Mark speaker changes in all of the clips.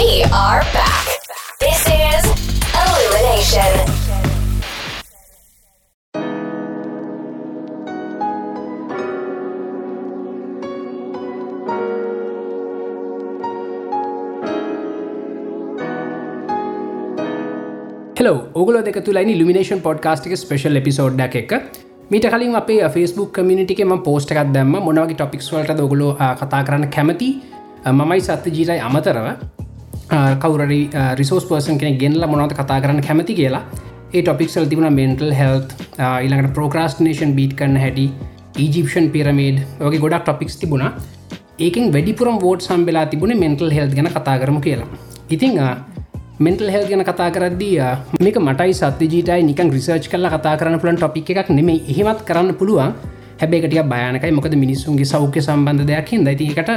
Speaker 1: We are back. This is Illumination.
Speaker 2: Hello ඔගල දෙක තුලයි Illumination පොඩ්කාස්ටික ස්පේෂල් එපිසෝඩ් එක මීට කලින් අපේ ෆස්බුක් කමිනිටිකම පෝස්ට එකක් දැම්ම මොනවගේ ටොපික්ස් වලට ඔගලෝ කතා කරන්න කැමති මමයි සත්‍ය ජීරයි අමතරව කවරරි රිසෝස් පර්සන් කෙන ගෙන්ල මොනවත කතා කරන්න කැමති කියලා ඒ ටොපික්සල් තිබුණ මෙන්ටල් හෙල්ත් ඉළඟට ප්‍රෝක්‍රස්ටනේෂන් බීට් කරන්න හැටි ඊජිපෂන් පිරමේඩ් වගේ ගොඩක් ටොපික්ස් තිබුණ. ඒකින් වැඩිපුරම් වෝට් සම්බෙලා තිබුණ මෙන්ටල් හෙල් ගැන කතා කරමු කියලා. ඉතිං මෙන්ටල් හෙල් ගැන කතා කරද්දී මේක මටයි සත්‍යජීටයි නිකන් රිසර්ච් කල කතා කරන්න පුලන් ටොපික් එකක් නෙමේ එහෙමත් කරන්න පුළුවන්. හැබැකටිය බයනකයි මොකද මිනිස්සුන්ගේ සෞඛ්‍ය සම්බන්ධ දෙයක් හිද ඇතිකට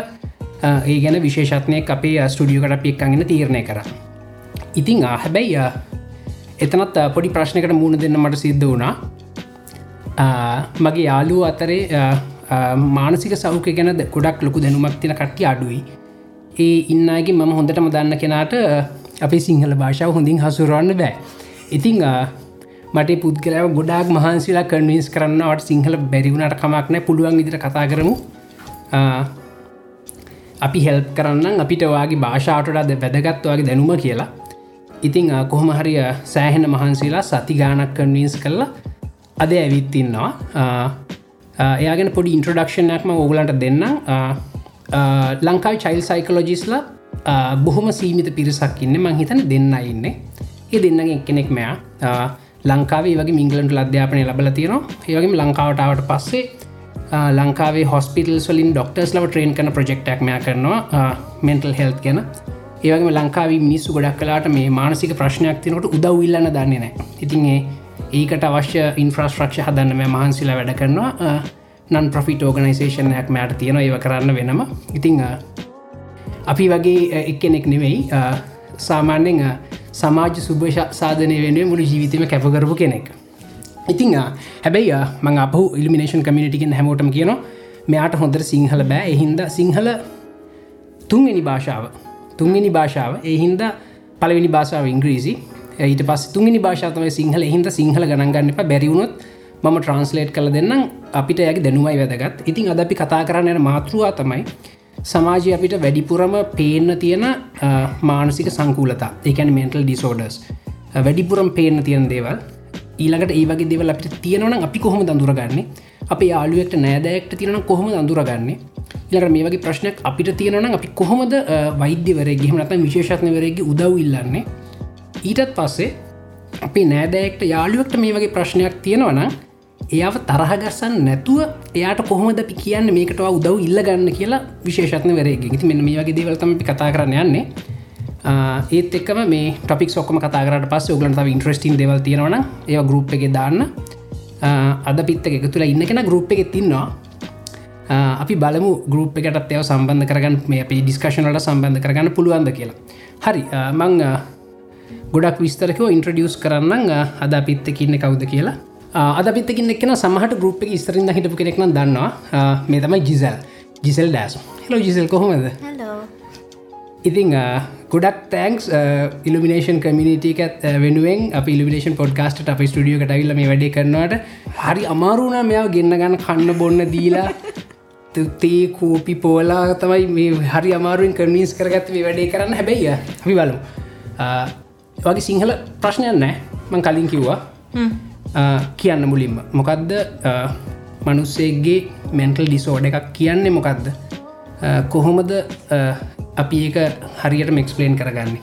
Speaker 2: ඒ ගැන විශේෂත්නය අපේ ස්ටඩියෝකට පික්කගෙන තීරණය කර ඉතිං හැබැයි එතනත් පොඩි ප්‍රශ්නකට මුණ දෙන්න මට සිද්ධ වුණා මගේ යාලුව අතරේ මානසික සෞඛ්‍ය ගැන ගොඩක් ලොකු දැනුමක් තින කට්ටි අඩුයි ඒ ඉන්නගේ මම හොඳටම දන්න කෙනාට අපි සිංහල භාෂාව හොඳින් හසුරන්න බෑ ඉතිං මට පුද්ගලව ගොඩක් මහන්සිලා කන්වින්ස් කරන්නවට සිංහල බැරිවුණට කමක්නෑ පුළුවන් ඉදිර කතා කරමු අපි හෙල්ප් කරන්න අපිට වගේ භාෂාටටද වැදගත්වගේ දැනුම කියලා. ඉතිං කොහොම හරි සෑහෙන මහන්සේලා සති ගානක් කන්වින්ස් කරලා අද ඇවිත්තින්නවා එයාගෙන පොඩි ඉන්ට්‍රඩක්ෂණයක්ම ඕගලන්ට දෙන්න ලංකායි චයිල් සයිකලෝජිස්ලා බොහොම සීමිත පිරිසක් ඉන්න. මං හිතන දෙන්න ඉන්න. ඒ දෙන්නගේ කෙනෙක් මෙයා. ලංකාවේ වගේ මිංගලන්ට අධ්‍යාපනය ලබල තියෙනවා. ඒවගේ ලංකාවටාවට පස්සේ ලංකාවේ හොස්පිටල් වලින් ඩොක්ටර්ස් ලව ට්‍රේන් කන ප්‍රජෙක්්ටක් මය කරනවා මෙන්ටල් හෙල්ත් ගැන. ඒවගේ ලංකාව මිස්සු ගොඩක් කලාට මේ මානසික ප්‍රශ්නයක් තිනට උදව්විල්ලන්න දන්නේ නෑ ඉතින්ඒ ඒකට අවශ්‍ය ඉන්ෆ්‍රස්ට්‍රක්ෂ හදන්න මේ මහන්සිලා වැඩ කරනවා. නන් ප්‍රෆිට ඕගනයිසේෂනයක් මෑට තියෙන ඒව කරන්න වෙනම. ඉතිං අපි වගේ එක්කෙනෙක් නෙවෙයි සාමාන්‍යෙන් සමාජ සුභෂ සාධනය වෙන මුළු ජීවිතම කැපකරපු කෙනෙක්. ඉතිං හැබැයි මං අපහු ඉල්ිනේෂන් කමිනිටිකෙන් හැමෝටම කියනවා මෙයාට හොඳර සිංහල බෑ. එහින්ද සිංහල තුන්ගනි භාෂාව. තුන්ගනි භාෂාව එහින්ද පලවෙනි භාෂාව ඉංග්‍රීසි. ඊට පස් තුන්ගනි භාෂාතවය සිංහල. එහින්ද සිංහල ගණන්ගන්න එප. බැරිවුණොත් මම ට්‍රන්ස්ලේට් කළ දෙන්නම්. අපිට ඇගේ දැනුවයි වැදගත්. ඉතින් අද අපි කතා කරන්න මාතෘවා තමයි සමාජය අපිට වැඩිපුරම පේන්න තියෙන මානසික සංකූලතා. එකන මෙන්ටල් ඩිසෝඩර්ස් වැඩිපුරම් පේන්න තියෙන දේවල්. ඊළඟට ඒවගේ දෙවල් අපිට තියෙනවන අපි කොහොම දඳුරගන්නේ අප යාලුවෙක්ට නෑදෑක්ට තියෙන කොහොම දඳුරගන්නේ ඉලට මේ වගේ ප්‍රශ්නයක් අපිට තියෙනවන අපි කොහොමද වෛද්‍යවරේ ගහම නත විශේෂත්නවරගේ උදව් ඉල්ලන්නේ? ඊටත් පස්සේ අපි නෑදෑක්ට යාළුවෙක්ට මේ වගේ ප්‍රශ්නයක් තියෙනවනම් එයාව තරහගස්සන්න නැතුව එයාට කොහොමද අපි කියන්න මේකටවා උදව් ඉල්ලගන්න කියලා විශේෂත්න වරේගේ ඉති මෙන්න මේ වගේ දේවල්තම කතා කරන්න යන්නේ. ඒත් එක්කම මේ ටොපික් ඔක්කම කතාරට පස් ඔගලන්ත ඉන්ට්‍රස්ටින් දෙවල් තියෙනවන ඒ ගරුප් එක දාන්න. අද පිත්ත එක තුළ ඉන්න කෙන ගරුප් එක තින්නවා අපි බලමු ගරුප් එකටත් එව සම්බන්ධ කරගන්න මේ අපි ඩිස්කශනලට සම්බන්ධ කරගන්න පුළුවන්ද කියලා. හරි මං ගොඩක් විස්තරකෝ ඉන්ට්‍රඩියස් කරන්න අද පිත්තකින්න කවුද කියලා. අද පිත්තකින් එක්න සමහට ගරුප් එක ස්තරින්ද හිටපු කෙනෙක්න දන්නවා. මේ තමයි ජිසල් ජිසල් ඩෑස් හෙලෝ ජිසල් කොහොමද? ඉතිං ගොඩක් තෑන්ක්ස් ඉල්ිනේෂන් කමිනිිටකත් වෙනුවෙන් අප ඉල්ිනේෂන් පොඩ්කාස්ට අප ස්ටඩියෝ කටවිල්ල මේ වැඩි කරනවට හරි අමාරුණ මෙයාව ගන්න ගන්න කන්න බොන්න දීලා තේ කෝපි පෝලා තමයි මේ හරි අමාරුවෙන් කරමිස් කරගත්ත මේ වැඩේ කරන්න. හැබැයි අපි බලමු. වගේ සිංහල ප්‍රශ්නයන් නෑ මං කලින් කිව්වා. කියන්න මුලින්ම. මොකක්ද මනුස්සේගේ මෙන්ටල් ඩිසෝඩ එකක් කියන්නේ මොකක්ද කොහොමද අපි ඒක හරියට මෙක්ස්පලේන් කරගන්න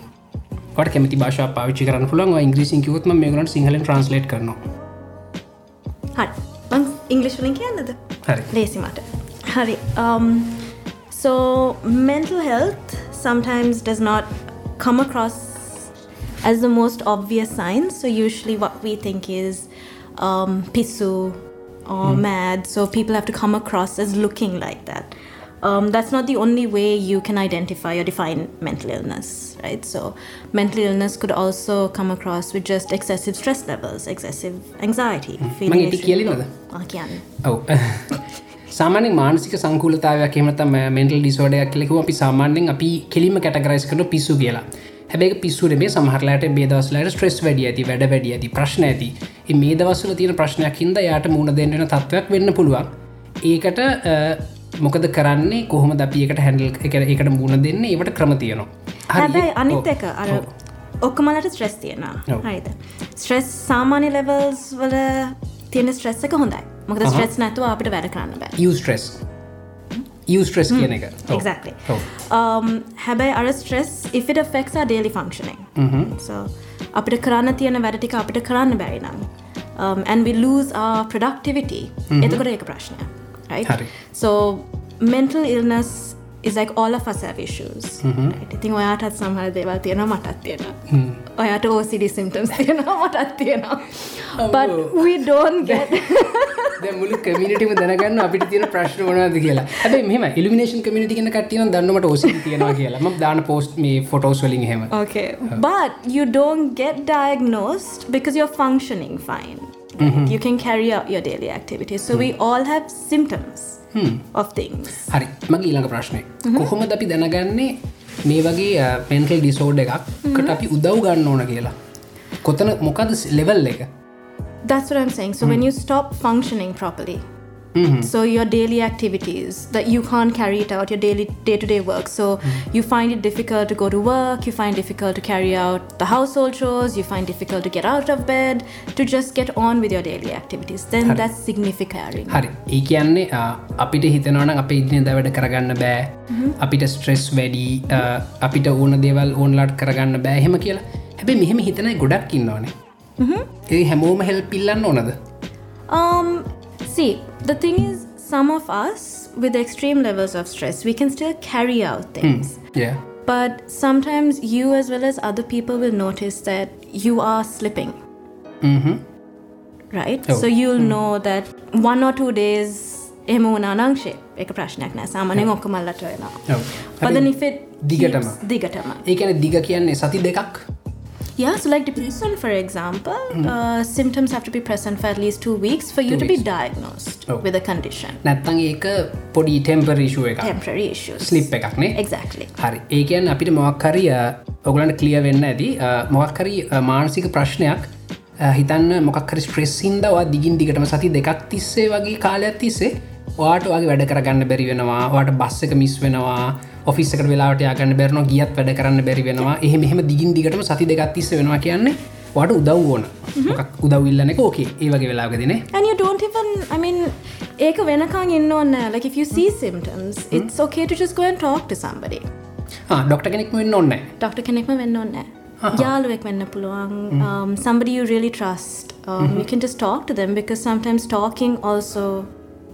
Speaker 2: ට කැමති භාෂා පාවිච්චි කරන්න පුළන් ඉංග්‍රීසින් කිවත්ම මේ ගලට සිහල ට්‍රන්ස්ලේට් කරනවා
Speaker 3: හරි ඉංගලිශ්ලින් කියන්නද ලේසිමට හරි um, so mental health sometimes does not come across as the most obvious signs so usually what we think is um, pisu or mad so people have to come across as looking like that Um, that's not the only way you can identify or define mental illness right? So mental illness could also come across with just excessive stress levels excessive anxiety feeling
Speaker 2: මං ඉටි කියලිනද
Speaker 3: Ah, කියන්න.
Speaker 2: ඔව. සාමානෙන් මානසික සංකූලතාවයක් එමතම mental ඩිසෝඩයක් කියලෙකු අපි සාමාන්‍යෙන් අපි කෙලිම categorise කරන පිස්සු කියලා. හැබැයි පිස්සුර මේ සමහරලාට බේදවස්ලට ස්ට්‍රෙස් වැඩිය ඇති වැඩ වැඩිය ඇති ප්‍රශ්න ඇති. මේ දවස්සල තියෙන ප්‍රශ්නයක් හිද යායට මුණ දෙන්නන තත්ත්වයක් වෙන්න පුළුවන්. ඒකට මොකද කරන්නේ? කොහොම දපියකට හැඩල් එක එකට මුණ දෙන්න? ඒට ක්‍රම තියනවා.
Speaker 3: හැබැයි අනිත් එක අර ඔක්කමලට ස්ට්‍රෙස් තියෙන හරිද? ස්ට්‍රෙස් සාමාන්‍ය ලෙවල්ස් වල තියෙන ස්ට්‍රෙස් එක හොඳයි. මොකද ස්ට්‍රෙස් නැතුව අපිට වැඩ කරන්න බෑ.
Speaker 2: ස්ට්‍රෙස් ස්ට්‍රෙස් කියන එක.
Speaker 3: um, හැබැයි අර stress our daily functioning. so අපිට කරන්න තියෙන වැඩටික අපිට කරන්න බැරි නම් um, and we lose our productivity. එතකොට ඒක ප්‍රශ්නය right?
Speaker 2: හරි.
Speaker 3: so mental illness is like all of us have issues right? ඉතින් ඔයාටත් සමහර දේවල් තියෙනවා මටත් තියෙනවා. ඔයාට OCD symptoms තියෙනවා මටත් තියෙනවා. But we don't get
Speaker 2: මුළු කමිනිටම දැනගන්න අපිට තියෙන ප්‍රශ්න වනද කියලා. හැබයි මෙම ඉල්ිනේෂන් කමිටි කන කටියන දන්නමට ඔස තියෙනවා කියලා. ම දාන පෝස්ට් මේ ෆොටෝස් වලින් හෙම
Speaker 3: Okay, but you don't get diagnosed because you're functioning fine. You can carry out your daily activities. So we all have symptoms of things.
Speaker 2: හරි. මගේ ඊළඟ ප්‍රශ්නය කොහොමද අපි දැනගන්නේ මේ වගේ පෙන්ටල් ඩිසෝඩ් එකක්කට අපි උදව් ගන්න ඕන කියලා? කොතන මොකද ලෙවල් එක?
Speaker 3: That's what I'm saying. So when you stop functioning properly, so your daily activities that you can't carry it out, your daily day-to-day work. So you find it difficult to go to work. You find difficult to carry out the household chores. You find difficult to get out of bed to just get on with your daily activities. Then that's significant.
Speaker 2: හරි ඒ කියන්නේ අපිට හිතනවන අප ඉදින දැවට කරගන්න බෑ අපිට stress වැඩි අපිට ඕන දේවල් ඕන්ලාට කරගන්න බෑහෙම කියලා හැබැ මෙහෙම හිතනයි ගොඩක් ඉන්නවනේ ඒ හැමෝම හෙල් පිල්ලන්න ඕනද
Speaker 3: Um, see, the thing is, some of us with extreme levels of stress, we can still carry out things.
Speaker 2: yeah.
Speaker 3: But sometimes you, as well as other people, will notice that you are slipping,
Speaker 2: mm-hmm.
Speaker 3: right?
Speaker 2: Oh.
Speaker 3: So you'll know that one or two days එහෙම වුණා නම් shape එක ප්‍රශ්නයක් නෑ සාමානයෙන් ඔක්කොමල්ලට වෙනවා
Speaker 2: ඔව්.
Speaker 3: But then if it
Speaker 2: දිගටම.
Speaker 3: keeps- දිගටම
Speaker 2: ඒකැන දිග කියන්නේ සති දෙකක්
Speaker 3: Yeah, so like depression, for example, uh, symptoms have to be present for at least two weeks for you
Speaker 2: Two
Speaker 3: to
Speaker 2: weeks.
Speaker 3: be diagnosed
Speaker 2: Oh.
Speaker 3: with a condition.
Speaker 2: නැත්තං ඒක පොඩි ටෙම්පරීෂුව එක
Speaker 3: Temporary issues.
Speaker 2: ස්ලිප් එකක්නේ
Speaker 3: Exactly.
Speaker 2: හරි ඒකයන් අපිට මොක්හරි ඔගලන්ට කලිය වෙන්න ඇති මොක්හරි මානසික ප්‍රශ්නයක් හිතන්න මොකක්හරි ස්ට්‍රෙස්සින්දවා දිගින් දිගටම සති දෙකක් තිස්සේ වගේ කාලයක් තිස්සේ වාට වගේ වැඩ කරගන්න බැරි වෙනවා වාට බස්ස එක මිස් වෙනවා ඔෆිස්සකට වෙලාට යගන්න බැරන ගියත් වැඩ කරන්න බැරි වෙනවා. එහෙම එහෙම දිගින් දිගටම සති දෙකක් තිස්ස වෙනවා කියන්නේ වාට උදව් ඕන. එක? ඕකේ ඒ වගේ වෙලාගදින
Speaker 3: ඒක වෙනකං ඉන්න ඕන්න like if you see symptoms, it's okay to just go and talk to somebody.
Speaker 2: Doctor කෙනෙක් වෙන්න ඔන්න
Speaker 3: ඩොක්ට කෙනෙක්ම වෙන්න ඕන්න යාළුවෙක් වෙන්න පුළුවන්. um, somebody you really trust. Um, you can just talk to them because sometimes talking also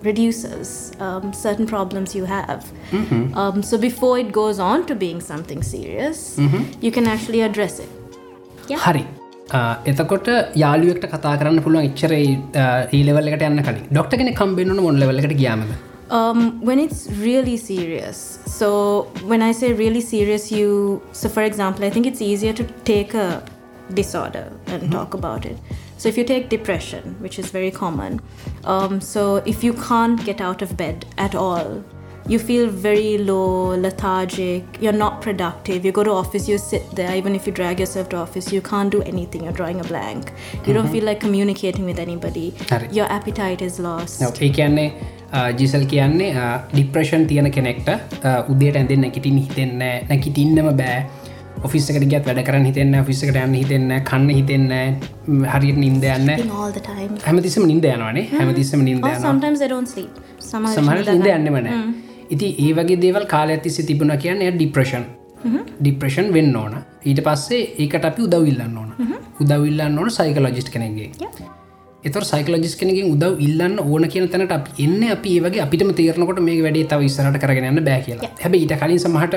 Speaker 3: reduces um, certain problems you have um, so before it goes on to being something serious you can actually address it Yeah.
Speaker 2: හරි අ, එතකොට යාලුවෙක්ට කතා කරන්න පුළුවන් එච්චර ඒලෙවල්ලට යන්න කලින් doctor කෙන කම්බෙන්න්න මොන් ලෙවලට ගයාමද
Speaker 3: Um, when it's really serious. So when I say really serious, you. So for example, I think it's easier to take a disorder and talk about it. So if you take depression, which is very common, um, so if you can't get out of bed at all, you feel very low, lethargic. You're not productive. You go to office, you sit there. Even if you drag yourself to office, you can't do anything. You're drawing a blank. You don't feel like communicating with anybody.
Speaker 2: Correct.
Speaker 3: Your appetite is lost.
Speaker 2: ඒ කියන්නේ ජිසල් කියන්නේ depression තියෙන කෙනෙක්ට අ, උදේට ඇඳෙන් නැකිටින් හිතෙන්න නැකිටින්නම බෑ ඔෆිස්සකට ගත් වැඩ කරන්න හිතෙන්න ෆිස්සකට යන්න හිතෙන්න කන්න හිතෙන්න හරියට නින්ද යන්න. හැමතිස්සම නින්ද යනවානේ හැමතිස්සම නින්ද සමහර නින්ද යන්නමන ඉති ඒ වගේ දේවල් කාල ඇතිසි තිබුණ කියන්න ඩිප්‍රෂන් ඩිප්‍රෂන් වෙන්න ඕන. ඊට පස්සේ ඒකට අපි උදවඉල්ලන්න ඕන. උදවඉල්ලන්න ඕන සයිකලෝජිස්් කෙනෙගේ එතර සයිකලජිස් කෙනකින් උදව ඉල්ලන්න ඕන කියන තැනට අප එන්න අපි ඒවගේ අපිටම තේරනකොට මේ වැඩේ තව ඉස්සරට කරගෙනන්න බෑ කියලා. හැබ ඊට කලින් සමහට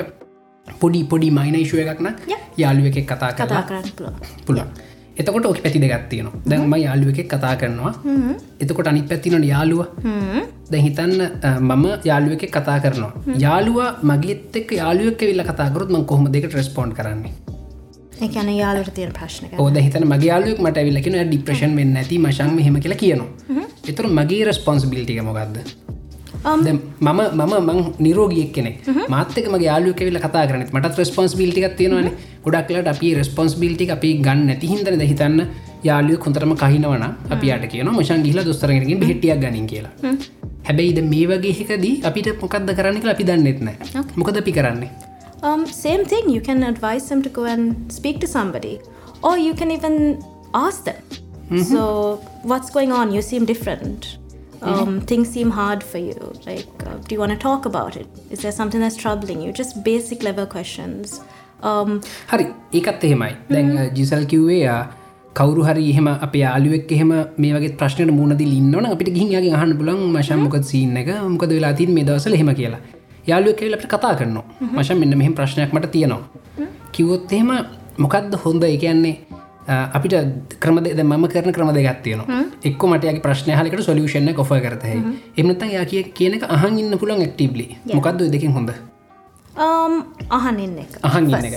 Speaker 2: පොඩි පොඩි මයිනයිශුව එකක්න. යාළුව එකක් කතා
Speaker 3: කතා කරන්න පුළුවන්.
Speaker 2: එතකොට ඕක පැති දෙගත්තියන දැන්ම යාළුව එකක් කතා කරනවා. එතකොට අනි පැත්තිනට යාළුව. දැ හිතන්න අ, මම යාළුව එක කතා කරනවා. යාළුව මගේත් එක් යාළුවක් විල්ල කතාකරුත් ම කොහොම දෙක රෙස්පොන්් කරන්නේ?
Speaker 3: ඒ කියන්නේ යාළුවට තියෙන ප්‍රශ්න.
Speaker 2: ඕද හිතන මගේ යාලුවක් මට ඇවිල්ලකෙන ඩිප්‍රෂන් වෙන්න ඇති මශංම හෙම කියලා කියනවා. එතුර මගේ රස්පොන්සිබිලිටික මොකක්ද
Speaker 3: Um,
Speaker 2: දැන් මම මම මං නිරෝගියෙක් කෙනෙක් මාත්තක මගේ යාලු කෙවිල කතා කරන මටත් රස්පොන්ස් බිල්ටික් තියෙනවන. ගොඩක්ලට අපි රස්පොන්ස් බිල්ටි අපි ගන්න නැති හිදන හිතන්න යාලුව කොතරම කහිනවන අපිට කියන මශන් ගිල දොස්තරගෙනකින් හිටියක් ගනින් කියලා. හැබැයිද මේ වගේ හිකදී අපිට මොකක්ද කරන්න කියලා අපි දන්නෙත්න මොකද අපි කරන්නේ?
Speaker 3: Um, same thing. You can advise them to go and speak to somebody, or you can even ask them. So, what's going on? You seem different. Um, Things seem hard for you. Like, uh, do you want to talk about it? Is there something that's troubling you? Just basic level questions. Um,
Speaker 2: හරි. ඒකත් එහෙමයි. දැන් ජිසල් කිව්වේ කවරු හරි එහෙම අප යාලුවෙක් එහෙම මේ වගේ ප්‍රශ්නයට මුණද ලින්නවන අපිට ගිහිගේ අහන්න පුලන් මශම්මකත් සිීන්න එක? මොකද වෙලා තින් මේ දවසල හෙම කියලා? යාලුව කියලට කතා කරනවා. මශන් මෙන්න මෙහම ප්‍රශ්නයක් මට තියෙනවා. කිවොත් එහෙම මොකක්ද හොඳ? එකන්නේ අපිට ක්‍රමද මම කරන ක්‍රම දෙගත් තියෙනවා. එක්ක මටගේ ප්‍රශ්නහලකට සොලියෂන කොෆ කරතය එමනත යා කිය කියන එක අහන් ඉන්න පුළන් ඇක්ටිබ්ලි මොකක්ද දෙකින් හොඳ?
Speaker 3: Um, අහනින්න එක.
Speaker 2: අහන් එක.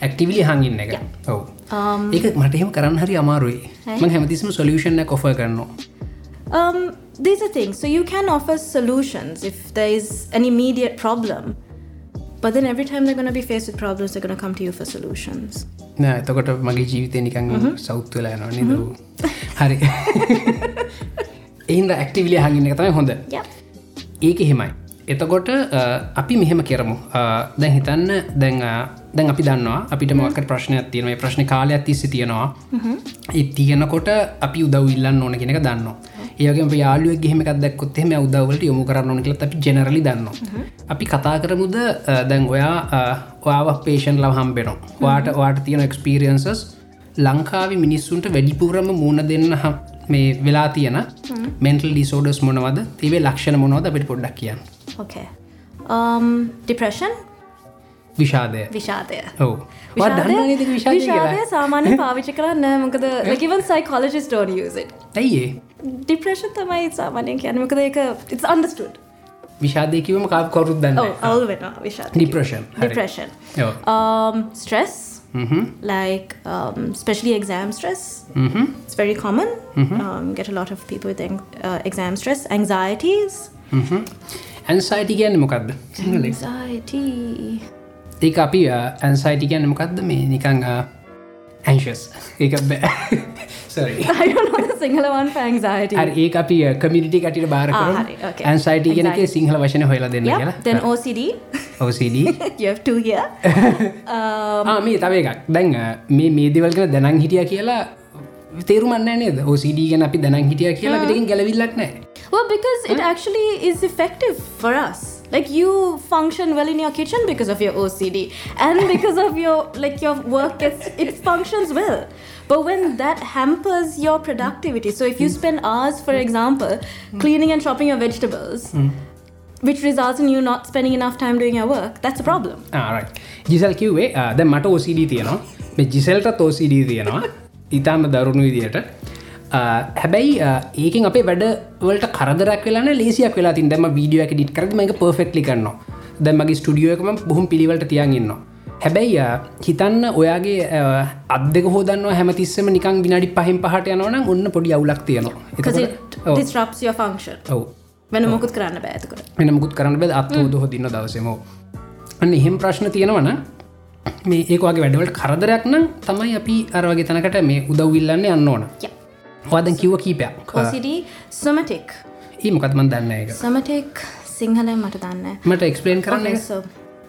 Speaker 2: ඇක්ටිවිලි හංගින්න එක. ඔව.
Speaker 3: Um,
Speaker 2: ඒක මට එහෙම කරන්න හරි අමාරුයි. ම හැමතිස්ම සොලියෂන කොෆ කරනවා.
Speaker 3: Um, these are things. So you can offer solutions if there is an immediate problem. But then every time they're going to be faced with problems, they're going to come to you for solutions.
Speaker 2: නෑ එතකොට මගේ ජීවිතය නිකං south වෙලා යනවා නිද? හරි. එහින්ද ඇක්ටිවිලි හඟින්න එක තමයි හොඳ. ඒක එහෙමයි එතකොට අපි මෙහෙම කරමු. දැන් හිතන්න දැන් දැන් අපි දන්නවා අපිට මොකට ප්‍රශ්නයක් තියෙනවා. ඒ ප්‍රශ්න කාලයක් තිස්ස තියෙනවා. ඒ තියෙනකොට අපි උදව් ඉල්ලන්න ඕන කෙනෙක දන්නවා. ඒගේ යාලුව ගෙහෙම දක්කොත් එම උදවලට යොමු කරන්න කියලත් අපි ජෙනරලි දන්නවා. අපි කතා කරමුද? දැන් ඔයා ඔයාව පේෂන් ලව හම්බෙනවා. වාට වාට තියෙන එක්ස්පීරියන්සස් ලංකාව මිනිස්සුන්ට වැඩිපුරම මූුණ දෙන්න මේ වෙලා තියෙන මෙන්ටල් ඩිසෝඩස් මොනවද? තිවේ ලක්ෂණ මොනවද? අපිට පොඩ්ඩක් කියන්න
Speaker 3: Okay. Um, depression?
Speaker 2: විෂාදය
Speaker 3: Vishadaya.
Speaker 2: ඔව දන්න විෂාදය
Speaker 3: විෂාදය
Speaker 2: කියලා
Speaker 3: සාමාන්‍ය පාවිච්චි කරන්න මොකද like even psychologists don't use it.
Speaker 2: ඇයිඒ
Speaker 3: Depression තමයි සාමාන්‍යයෙන් කියන්නේ මොකද ඒක it's understood.
Speaker 2: විෂාදය කිවම කා කොරුත් දන්න
Speaker 3: Oh, අවුල් වෙනවා විෂාද.
Speaker 2: Depression. හරි.
Speaker 3: Depression.
Speaker 2: ඔව්.
Speaker 3: Um, stress,
Speaker 2: හ්ම්.
Speaker 3: like um, especially exam stress.
Speaker 2: හ්ම්.
Speaker 3: It's very common. Um, get a lot of people with ang- uh, exam stress. Anxieties.
Speaker 2: Anxiety කියන්න මොකක්ද. ඒ අපි ඇන්සයිටි කියන්න මොකක්ද මේ නිකං ඇන්ශස්
Speaker 3: for anxiety.
Speaker 2: හරි ඒ අපි කමිටි කටිට බාර කර. Anxiety
Speaker 3: Anxiety.
Speaker 2: සිංහල වශන හොලා දෙන්න
Speaker 3: Yeah. Then
Speaker 2: කියලා
Speaker 3: OCD.
Speaker 2: ඔවසිඩ
Speaker 3: you have two here. um,
Speaker 2: මේ තව එකක් දැන් මේ මේ දෙවල්ගෙන දැනන් හිටිය කියලා තේරුමන්න නේද? ඕසිඩ ගැන අපි දැනන් හිටිය කියලා පිටකින් ගැලවිල්ලක් නෑ
Speaker 3: well, because it actually is effective for us. Like you function well in your kitchen because of your OCD, and because of your like your work gets it functions well. But when that hampers your productivity, so if you spend hours, for example, cleaning and chopping your vegetables, which results in you not spending enough time doing your work, that's a problem.
Speaker 2: ආරයි ජිසල් කිව්වේ ආ, දැන් මට ඕසිඩ තියෙනවා. මේ ජිසල්ට තෝසිඩ තියෙනවා ඉතාම දරුණු විදියට. හැබැයි ඒකෙන් අපේ වැඩවලට කරදරක් වෙලාන ලේසියක් වෙලා තින් දැම වීඩියෝ එක ඩිට කරද මක පර්ෆෙක්ලි කරනවා. දැමගේ ස්ටඩියෝකම බොහුම් පිළිවලට තියන් ඉන්නවා. හැබැයි හිතන්න ඔයාගේ ආ, අදක හෝදන්න හැමතිස්සම නිකං විනාඩි පහෙන් පහට යනවන ඔන්න පොඩි අවුලක් තියෙනවා.
Speaker 3: වෙන මොකුත් කරන්න බෑ එතකොට.
Speaker 2: මෙන මුකුත් කරන්න බැද අත්හෝද හොදින්න දවසමෝ. අන්න එහෙම ප්‍රශ්න තියෙනවන මේ ඒකවාගේ වැඩවලට කරදරයක් නම් තමයි අපි අරවගේ තනකට මේ උදව්විල්ලන්න යන්න ඕන. වාදන් කිව්ව කීපයක්
Speaker 3: somatic.
Speaker 2: ඒ මොකත්මන් දන්න එක
Speaker 3: Somatic සිංහලෙන් මට දන්න.
Speaker 2: මට එක්ස්පලේන් කරන්න
Speaker 3: Okay,
Speaker 2: එක
Speaker 3: so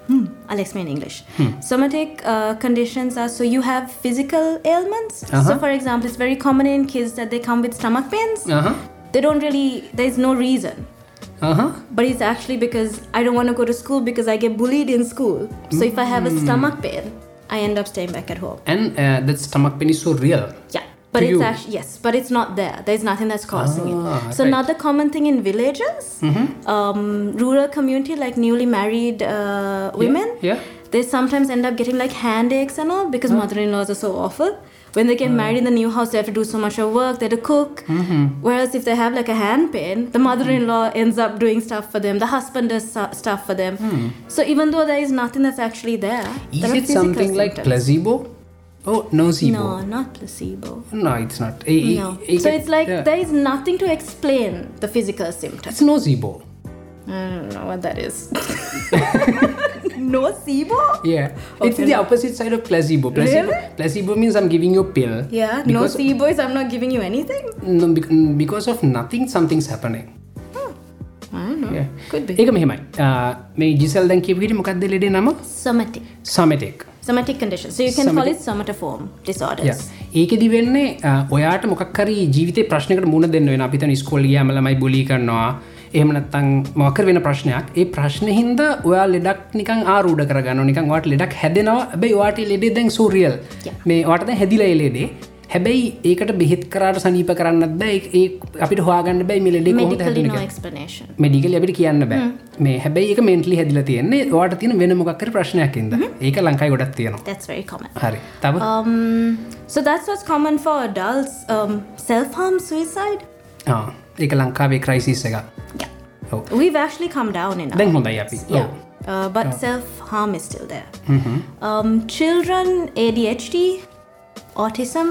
Speaker 3: hmm, English. Somatic uh, conditions are so you have physical ailments. So,
Speaker 2: Uh-huh.
Speaker 3: for example, it's very common in kids that they come with stomach pains.
Speaker 2: ආහ
Speaker 3: They don't really, there's no reason.
Speaker 2: ආහ
Speaker 3: But it's actually because I don't want to go to school because I get bullied in school. So, if I have a stomach pain, I end up staying back at home.
Speaker 2: and uh, that stomach pain is so real
Speaker 3: Yeah. But it's
Speaker 2: you?
Speaker 3: actually, yes, but it's not there. There's nothing that's causing
Speaker 2: Ah,
Speaker 3: it. So,
Speaker 2: right. Mm-hmm.
Speaker 3: another common thing in villages, um, rural community, like newly married uh, women,
Speaker 2: yeah.
Speaker 3: they sometimes end up getting like hand aches and all because mother in laws are so awful. When they get married in the new house, they have to do so much of work, they have to cook.
Speaker 2: Mm-hmm.
Speaker 3: Whereas if they have like a hand pain, the mother in law ends up doing stuff for them, the husband does su- stuff for them. So, even though there is nothing that's actually there,
Speaker 2: Hmm.
Speaker 3: there
Speaker 2: it something like placebo oh nocebo
Speaker 3: No, not placebo.
Speaker 2: no it's not
Speaker 3: No. So it's like
Speaker 2: yeah.
Speaker 3: there is nothing to explain the physical symptoms.
Speaker 2: it's nocebo
Speaker 3: I don't know what that is. nocebo?
Speaker 2: Yeah, it's the opposite side of placebo. Placebo,
Speaker 3: Really?
Speaker 2: placebo means I'm giving you a pill.
Speaker 3: Yeah, nocebo is I'm not giving you anything.
Speaker 2: No, mm, because of nothing, something's happening.
Speaker 3: I don't know.
Speaker 2: Yeah.
Speaker 3: Could be.
Speaker 2: ඒක මෙහෙමයි ආ, මේ ජිසල් දැන් කියපිට මොකක්ද ලෙඩේ නම
Speaker 3: Somatic.
Speaker 2: සමටෙක්
Speaker 3: Somatic condition. So you can call
Speaker 2: Somatic-
Speaker 3: it somatoform disorders.
Speaker 2: ඒකෙදි වෙන්නේ ආ, ඔයාට මොකක්හරි ජීවිතය ප්‍රශ්නකට මුණ දෙන්න වෙන අපිත නිස්කෝල්ගිය මලමයි බොලි කරනවා එහමනත්තං මොකර වෙන ප්‍රශ්නයක් ඒ ප්‍රශ්න හින්ද ඔයා ලෙඩක් නිකන් ආරූඩ කරගන්න නිකන් වාට ලෙඩක් හැදෙනවා බැයි වාට ලෙඩේ දැන් සූරියල්. මේ වාට හැදිල ලෙඩේ හැබැයි ඒකට බෙහෙත් කරට සනීප කරන්න බෑ ඒ අපිට හවාගන්න බැයි මිලෙඩේ. මෙඩිකල් අපිට කියන්න බෑ මේ හැබැයි එක මෙන්ටලි හැදිල තියෙන්නේ වාට තියෙන වෙන මොකක්කර ප්‍රශ්නයක්කින්ද ඒක ලංකායි ගොඩක් තියෙනවා. හරි තව
Speaker 3: Um, so that's what's common for adults. Um, self-harm, suicide.
Speaker 2: ඒක ලංකාවේ ක්‍රයිසිස් එක
Speaker 3: Yeah.
Speaker 2: ඔව්.
Speaker 3: We've actually come down in
Speaker 2: දැන්
Speaker 3: our
Speaker 2: හොඳයි අපි
Speaker 3: Yeah. Uh, but self-harm is still there.
Speaker 2: Mm-hmm.
Speaker 3: Um, children, ADHD, autism,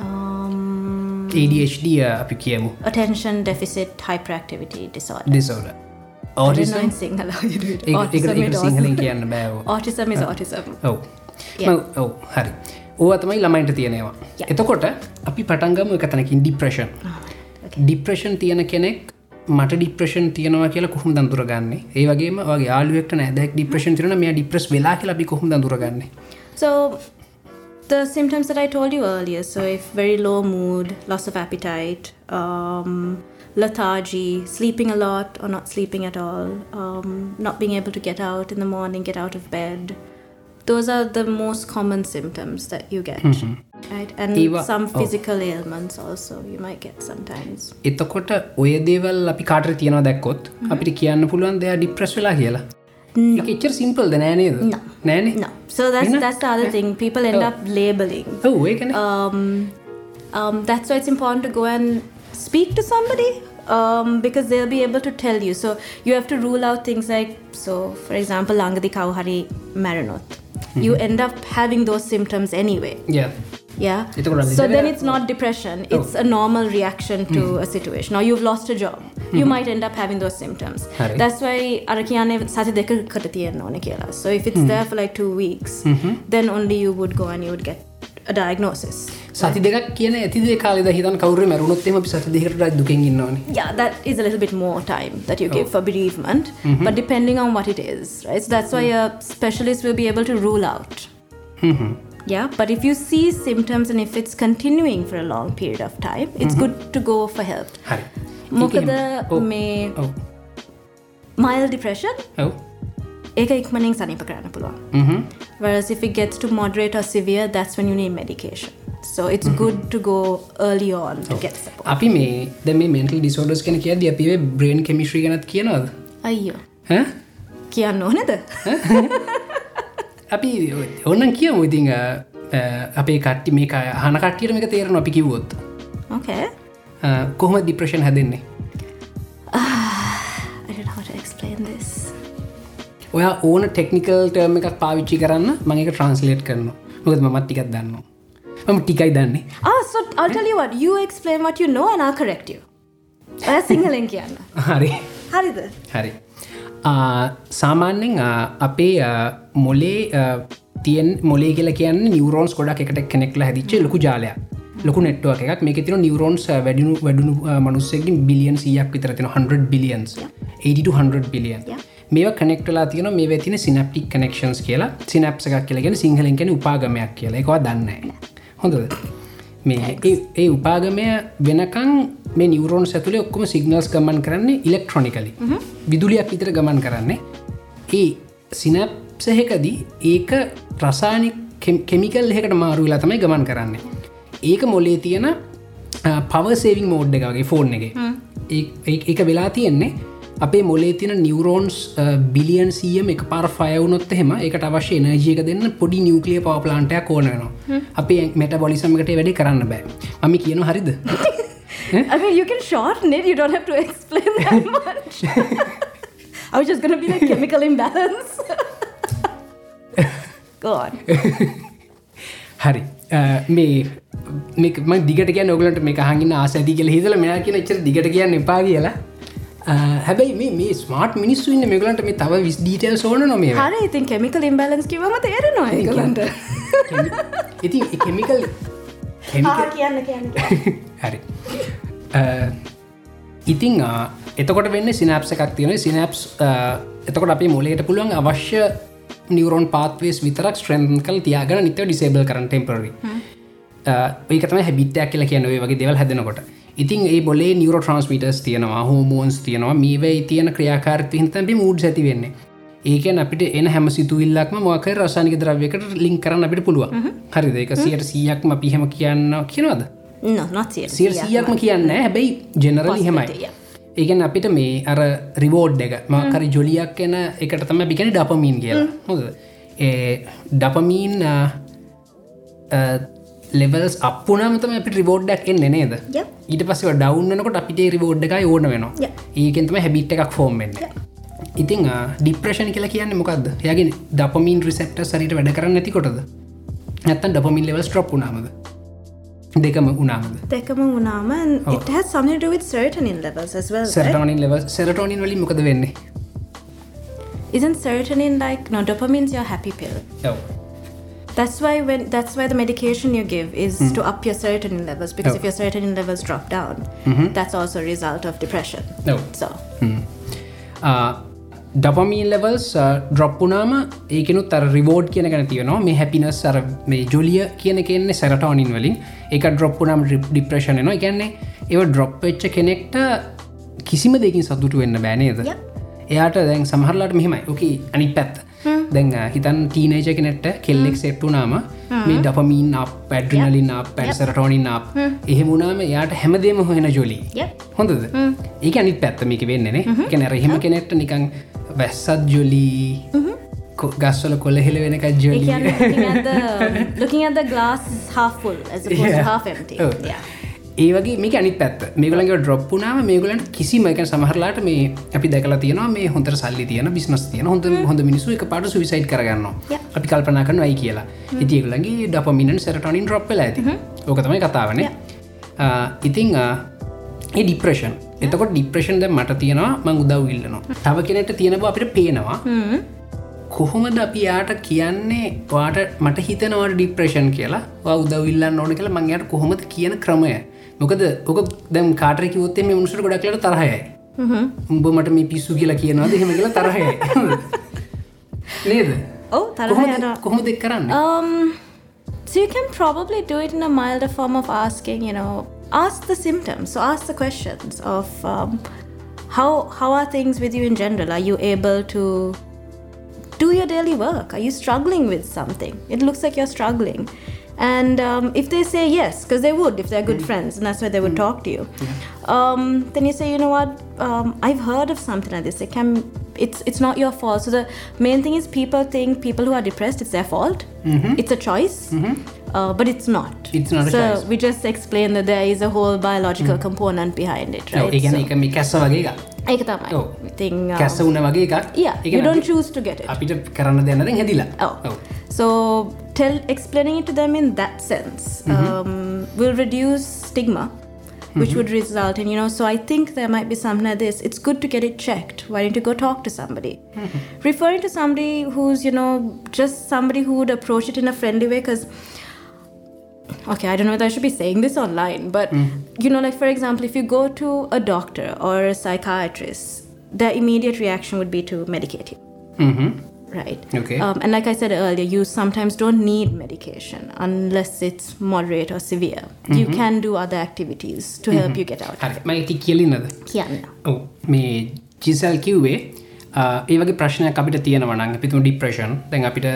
Speaker 3: um,
Speaker 2: ADHD අපි කියමු
Speaker 3: attention deficit hyperactivity disorder.
Speaker 2: Disorder
Speaker 3: I don't know in Sinhala how you do it. Autism
Speaker 2: ඒක
Speaker 3: is
Speaker 2: සිංහලෙන්
Speaker 3: autism.
Speaker 2: කියන්න බෑව
Speaker 3: Autism is autism.
Speaker 2: ඔව්
Speaker 3: Yeah.
Speaker 2: මම- ඔව් හරි ඕව තමයි ළමයින්ට තියෙනවා
Speaker 3: Yeah.
Speaker 2: එතකොට අපි පටන්ගම එක තැනකින් ඩිප්‍රේෂන්
Speaker 3: Okay.
Speaker 2: ඩිප්‍රේෂන් තියෙන කෙනෙක් මට ඩිප්‍රේෂන් තියෙනවා කියලා කොහොම දඳුරගන්නේ ඒ වගේම වගේ යාලුවෙක්ට නෑදැක් ඩිප්‍රේෂන් තිරන මේ ඩිප්‍රස් වෙලා කියලා අපි කොහොම දඳුරගන්නේ
Speaker 3: So, the symptoms that I told you earlier so, if very low mood, loss of appetite, um, lethargy, sleeping a lot or not sleeping at all, um, not being able to get out in the morning, get out of bed, those are the most common symptoms that you get. Right? And
Speaker 2: Eva-
Speaker 3: some
Speaker 2: oh.
Speaker 3: physical ailments also you might get sometimes.
Speaker 2: එතකොට ඔය දේවල් අපි කාටර තියෙනවා දැක්කොත් අපිට කියන්න පුළුවන් දෙයා ඩිප්‍රස් වෙලා කියලා ඒක එච්චර සිම්පල්ද නෑනේද
Speaker 3: No.
Speaker 2: නෑනේ
Speaker 3: No. So that's
Speaker 2: Ina?
Speaker 3: that's the other thing. People end
Speaker 2: Oh.
Speaker 3: up labeling.
Speaker 2: ඔව් ඒකන
Speaker 3: um, um, that's why it's important to go and speak to somebody um, because they'll be able to tell you. So you have to rule out things like, so for example, Langadi Kauhari Maranoth. You end up having those symptoms anyway.
Speaker 2: ය
Speaker 3: Yeah.
Speaker 2: එතකොට
Speaker 3: So
Speaker 2: ලෙඩ-
Speaker 3: then it's not depression, it's a normal reaction to a situation. Or you've lost a job. You might end up having those symptoms.
Speaker 2: හරි.
Speaker 3: That's why අර කියන්නේ සති දෙකකට තියෙන්න ඕන කියලා. So if it's there for like two weeks, then only you would go and you would get a diagnosis.
Speaker 2: සති දෙකක් කියන ඇතිදේ කාලෙද හිතන් කවර මරුණොත්තම අපි සති දෙකට දුකින් ඉන්නවාන
Speaker 3: Yeah, that is a little bit more time that you give for bereavement, but depending on what it is, right? So that's why a specialist will be able to rule out. Yeah, but if you see symptoms and if it's continuing for a long period of time, it's good to go for help.
Speaker 2: හරි
Speaker 3: මොකද. මේ mild depression
Speaker 2: ඔව්
Speaker 3: ඒක ඉක්මනින් සනීප කරන්න පුළුවන්. Whereas if it gets to moderate or severe, that's when you need medication. So it's good to go early on to get support.
Speaker 2: අපි මේ ද මේ මෙන්ටල් ඩිසෝඩස් කෙන කියද අපේ බ්‍රේන් කෙමිශ්‍රී ගැනත් කියනවද
Speaker 3: අයියෝ
Speaker 2: ඈ?
Speaker 3: කියන්න ඕනෙද?
Speaker 2: අපි ඔන්නන් කියමු ඉතිං අපේ කට්ටි මේ හන කට්ටියට මේක තේරන අපි. අ, කොහොම ඩිප්‍රේෂන් හැදෙන්නේ
Speaker 3: I don't know how to explain this.
Speaker 2: ඔය ඕන ටෙක්නිකල් ටර්ම එකක් පාවිච්චි කරන්න මඟක ට්‍රන්ස්ලේට් කරන්න මොකද මත් ටිකක් දන්න මම ටිකයි දන්නේ
Speaker 3: Ah, so I'll tell you what, you explain what you know and I'll correct you. ඔය සිංහලෙන් කියන්න.
Speaker 2: හරි
Speaker 3: හරිද?
Speaker 2: හරි සාමාන්‍යෙන් අපේ මොලේ තියන් මොලේ කියල කියන්න නිවරෝන්ස් ගොඩක් එකට කෙනෙක්ල හැදිච්චේ ලොකු ජාලයක්. ලොකු නෙට්ුව එකක්. මේක තින නිවරෝන්ස් වැඩිනු වැඩුණු මනුස්සෙකින් බිලියන් සියක් විතර තින 100 බිලියන්ස් 80 බිලියන්. මේ කනෙක්ටලා තියන මේ තින සිනප්ටික් කනෙක්ෂන්ස් කියලා. සිනප්ස එකක් කියලගෙන සිංහලෙන් කෙන උපාගමයක් කියලා. එකවා දන්න හොඳද මේ ඒ- උපාගමය වෙනකං මේ නිවරෝන් සැතුලේ ඔක්කොම සිගනල්ස් ගමන් කරන්නේ ඉලෙක්ට්‍රොනිකලි විදුලියක් විතර ගමන් කරන්නේ. ඒ සිනප්සහෙකදී ඒක රසානික් කෙමිකල් එකට මාරුවෙලා තමයි ගමන් කරන්නේ. ඒක මොලේ තියෙන පවසේවිං මෝඩ් එකගේ ෆෝන් එක ඒ- ඒක වෙලා තියෙන්නේ අපේ මොලේ තින නිවරෝන්ස් බිලියන් සියම එක පාර ෆයවුනොත් එහෙම එකට අවශ්‍ය නජයක දෙන්න පොඩි නිියවකලිය පවපලාන්ටයක් ඕනනවා අපේ මෙට බොලිසමකට වැඩි කරන්න බෑ. මමි කියන හරිද?
Speaker 3: I mean, you can shorten it, you don't have to explain that much. I was just gonna be like chemical imbalance. Go on.
Speaker 2: හරි. මේ මේම දිගට කිය නොගලට මේ හඟින්න ආසැති කියල හිදල මෙයා කියන එච්චර දිගට කියන්න එපා කියලා හැබැයි මේ මේ ස්මාර්ට් මිනිස්සු ඉන්න මෙගලන්ට මේ තව විස් ඩීටල් සෝන නොම
Speaker 3: හර ඉතින් කෙමිකල් ඉම්බලන්ස් කිවම තේරෙනවා ඒගලන්ට
Speaker 2: ඉතින් කෙමිකල්
Speaker 3: කියන්න කියන්න.
Speaker 2: හරි. ඉතිං එතකොට වෙන්න සිනප්ස එකක් තියෙන සිනප්ස් එතකොට අපි මොලේට පුළුවන් අවශ්‍ය නිවරෝන් පාත්වේස් විතරක් ස්ට්‍රන් කල් තියාගෙන නිත ඩිසේබල් කරන ටෙම්පරරි ඒකතම හැබිටයක් කියලා කියනවේ වගේ දෙවල් හැදෙනකොට. ඉතින් ඒ බොලේ නිවර ට්‍රන්ස්මිටස් තියෙනවා හෝමෝන්ස් තියෙනවා මේවයි තියෙන ක්‍රියාකාරති හිතැබි මූඩ් ඇති වෙන්නේ. ඒකන අපිට එන හැම සිතුවිල්ලක්ම මොක රසානික ද්‍රව්යකට ලින් කරන්න අපිට පුළුව හරි දෙක සියට සියයක්ම පිහම කියන්න කියනවද? සිය සියයක්ම කියන්න හැබැයි ජෙනරල් හෙමයි ඒගැන් අපිට මේ අර රිවෝඩ් එක මකරි ජොලියක් එන එකට තම බිකැන ඩපමීන් කියලා. හොද ඩපමීන් ලෙවල්ස් අපපුනමතම අපි රිවෝඩ්ඩක් එන්න නේද? ඊට පස්ව ඩවන්නකොට අපිට රිවෝඩ් එක ඕන වෙනවා. ඒකෙන්තම හැබිට් එකක් ෆෝම්ෙන්න්න ඉතිං ඩිප්‍රේෂණ කියලා කියන්න මොකක්ද යගේ ඩපමින් රිසෙප්ට සරිට වැඩ කරන්න ඇතිකොටද ඇත්තන් ඩපමින් ලෙවල් ස්ට්‍රප් නාමද දෙකම උනාමද
Speaker 3: දෙකම උනාම
Speaker 2: සෙරටෝනින් ලෙව සෙරටෝනින් වලින් මොකද වෙන්නේ?
Speaker 3: Isn't serotonin like no dopamine's your happy pill.
Speaker 2: ඔව්
Speaker 3: that's why when that's why the medication you give is to up your serotonin levels because
Speaker 2: Oh.
Speaker 3: if your serotonin levels drop down that's also a result of depression.
Speaker 2: ඔව්
Speaker 3: so.
Speaker 2: Dopamine levels ඩ්‍රොප්පුනාම ඒකනුත් අර reward කියන ගැන තියනවා. මේ happiness අර මේ ජොලිය කියන කෙන්නේ සැරටෝනින් වලින්. එක ඩ්‍රොප්පුනම් ඩිප්‍රේෂණ නවා ගැන්නේ ඒව ඩ්‍රොප් එච්ච කෙනෙක්ට කිසිම දෙකින් සතුට වෙන්න බෑනේද එයාට දැන් සමහරලාට මෙහෙමයි. ඕක අනි පැත්ත දැන් හිතන් ටීනේජ කෙනෙට කෙල්ලෙක් සෙට්ටුනාම මේ ඩපමීන් අප පැඩ්රිනලින් පැඩසරටෝනින් අප එහෙමුණාම එයාට හැමදේම හොහෙන ජොලී. හොඳද? ඒක අනිත් පැත්ත මේක වෙන්නනේ කැන රහෙම කෙනෙක්ට නිකං වැස්සත් ජොලී ගස්වල කොල්ල හෙල වෙනක ජොලී
Speaker 3: කියන්නේ looking at the looking at the glass is half full as opposed to
Speaker 2: Yeah.
Speaker 3: half empty
Speaker 2: ඔව්.
Speaker 3: yeah
Speaker 2: ඒ වගේ මේක අනිත් පැත්ත. මේගලගේ ඩ්‍රොප්පුනාම මේගලන්ට කිසිම එක සමහරලාට මේ අපි දැකලා තියෙනවා මේ හොඳ සල්ලි තියන බිස්නස් තියන හොඳ හොඳ මිනිසු එක පාට සුවිසයිට් කරගන්න. අපි කල්පනා කරන අයි කියලා. ඉතියගලගේ ඩපමිනන් සැරටනින් ඩ්‍රොප්පල ඇති. ඕක තමයි කතාවන. ඉතිං ඒ ඩිප්‍රේෂන් එතකොට ඩිප්‍රේෂන් ද මට තියෙනවා මං උදව් ඉල්ලනවා. තව කෙනෙට තියෙනව අපිට පේනවා. කොහොමද අපි යාට කියන්නේ වාට මට හිතනවට ඩිප්‍රේෂන් කියලා? වා උදවිල්ලන්න ඕන කියලා මංයට කොහොමද කියන ක්‍රමය මොකද ඕක දැම් කාටර කිවොත්තේ මේ මුසට ගොඩක්ලට තරහයයි උඹ මට මේ පිස්සු කියලා කියනවාද හෙම කියලා තරහයයි නේද
Speaker 3: oh තරහ
Speaker 2: කොහොමද-
Speaker 3: යනවා
Speaker 2: කොහොමද එක් කරන්න
Speaker 3: Um, so you can probably do it in a milder form of asking, you know, ask the symptoms. So ask the questions of um, how how are things with you in general? Are you able to do your daily work? Are you struggling with something? It looks like you're struggling. And um, if they say yes, because they would if they're good friends, and that's why they would talk to you, um, then you say, you know what, um, I've heard of something like this. It can, it's it's not your fault. So the main thing is people think people who are depressed it's their fault. It's a choice, uh, but it's not.
Speaker 2: It's not a
Speaker 3: so
Speaker 2: choice.
Speaker 3: we just explain that there is a whole biological component behind it, right?
Speaker 2: ඒගැන
Speaker 3: So-
Speaker 2: එක මේ කැස්ස වගේ එක
Speaker 3: ඒක තමයි.
Speaker 2: ඔව්.
Speaker 3: ඉතින්, um,
Speaker 2: කැස්ස වුණ වගේ එකක්
Speaker 3: Yeah,
Speaker 2: ඒ
Speaker 3: you
Speaker 2: කියන්නේ
Speaker 3: don't
Speaker 2: අපි-
Speaker 3: choose to get it.
Speaker 2: අපිට කරන්න දෙන්නද හැදිලා
Speaker 3: Oh. So tell explaining it to them in that sense um, will reduce stigma, which would result in you know. So I think there might be something like this. It's good to get it checked. Why don't you go talk to somebody? Referring to somebody who's you know just somebody who would approach it in a friendly way because. Okay, I don't know whether I should be saying this online, but you know, like for example, if you go to a doctor or a psychiatrist, their immediate reaction would be to medicate you
Speaker 2: hmm.
Speaker 3: right
Speaker 2: Okay.
Speaker 3: um, and like i said earlier you sometimes don't need medication unless it's moderate or severe you can do other activities to help you get out of
Speaker 2: හරි මයිති කියලින්නද
Speaker 3: කියන්න
Speaker 2: ඔව මේ ජිසල් කිව්වේ අ, ඒ වගේ ප්‍රශ්නයක් අපිට තියෙනවන පිතු depression දැන් අපිට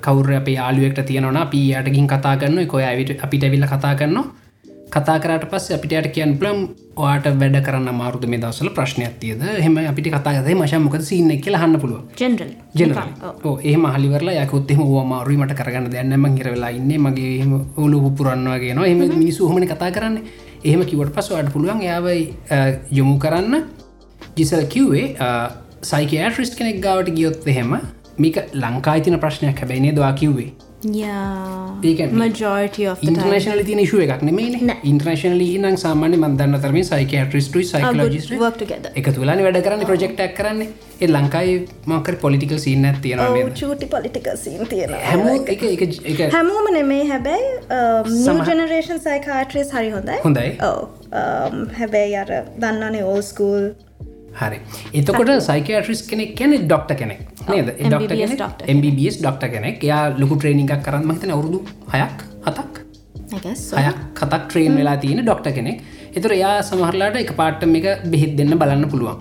Speaker 2: කවුර අපේ යාලුවෙක්ට තියෙනවා පියට ගින් කතා කරන්න කොය ඇවිට අපිට ඇවිල්ල කතා කරනවා. කතා කරට පස් අපිට කියන් ප්ලම් වාට වැඩ කරන්න මාරුද මේ දවසල ප්‍රශ්නයක් තියද? හෙම අපිට කතාගතේ මශමක සින්න කියලා හන්න පුළුව
Speaker 3: generally.
Speaker 2: General
Speaker 3: Oh.
Speaker 2: ඒ මහලිවරලා යකොත්තෙම ඕ මාරුවීමට කරගන්න දෙන්නම හිරවෙලා ඉන්න මගේ ඔලු පුරන්නවාගේ නවා එම මිනිසු හමන කතා කරන්න. එහෙම කිවට පස් අට පුළුවන් යාවයි යොමු කරන්න. ජිසල් කිව්වේ සයිකෑට්‍රිස්් කෙනෙක් ගාවට ගියොත් එහෙම මේක ලංකායිතින ප්‍රශ්නයක් හැබැයිනේ දවා කිව්වේ? ඉන්ටර්නශනල තින ශුව එකක් නෙමේ
Speaker 3: නෑ.
Speaker 2: ඉන්ටර්නශනල නම් සාමාන්‍ය මන්දන්න තරම සයිකටරිස්ටයි
Speaker 3: together.
Speaker 2: එක තුලාන වැඩ කරන්න ප්‍රජෙක්ටක් කරන්න. ඒ ලංකායි මකර පොලිටිකල් සින්න තියෙනවා
Speaker 3: ඔව් චූටි political scene තියෙනවා.
Speaker 2: හැමෝ
Speaker 3: හැමෝම නෙමේ හැබැයි නිව
Speaker 2: සමහ-
Speaker 3: ජනරේෂන් සයිකාට්‍රස් හරි හොඳයි.
Speaker 2: හොඳයි.
Speaker 3: ඔව හැබැයි අර දන්නනේ ඕල් ස්කූල්
Speaker 2: හරි. එතකොට සයිකටරිස් කෙනෙක් කැනෙ ඩොක්ට කෙනෙක් නේද? ඩොක්ට
Speaker 3: MBBS
Speaker 2: ඩොක්ට කෙනෙක්? යා ලොකු ට්‍රේනිිකක් කරන්න මහිතන අවුරුදු හයක් හතක්? හයක් කතක් ට්‍රේන් වෙලා තියෙන ඩොක්ට කෙනෙක්. එතුර එයා සමහරලාට එක පාට්ටම එක බෙහෙත් දෙන්න බලන්න පුළුවන්.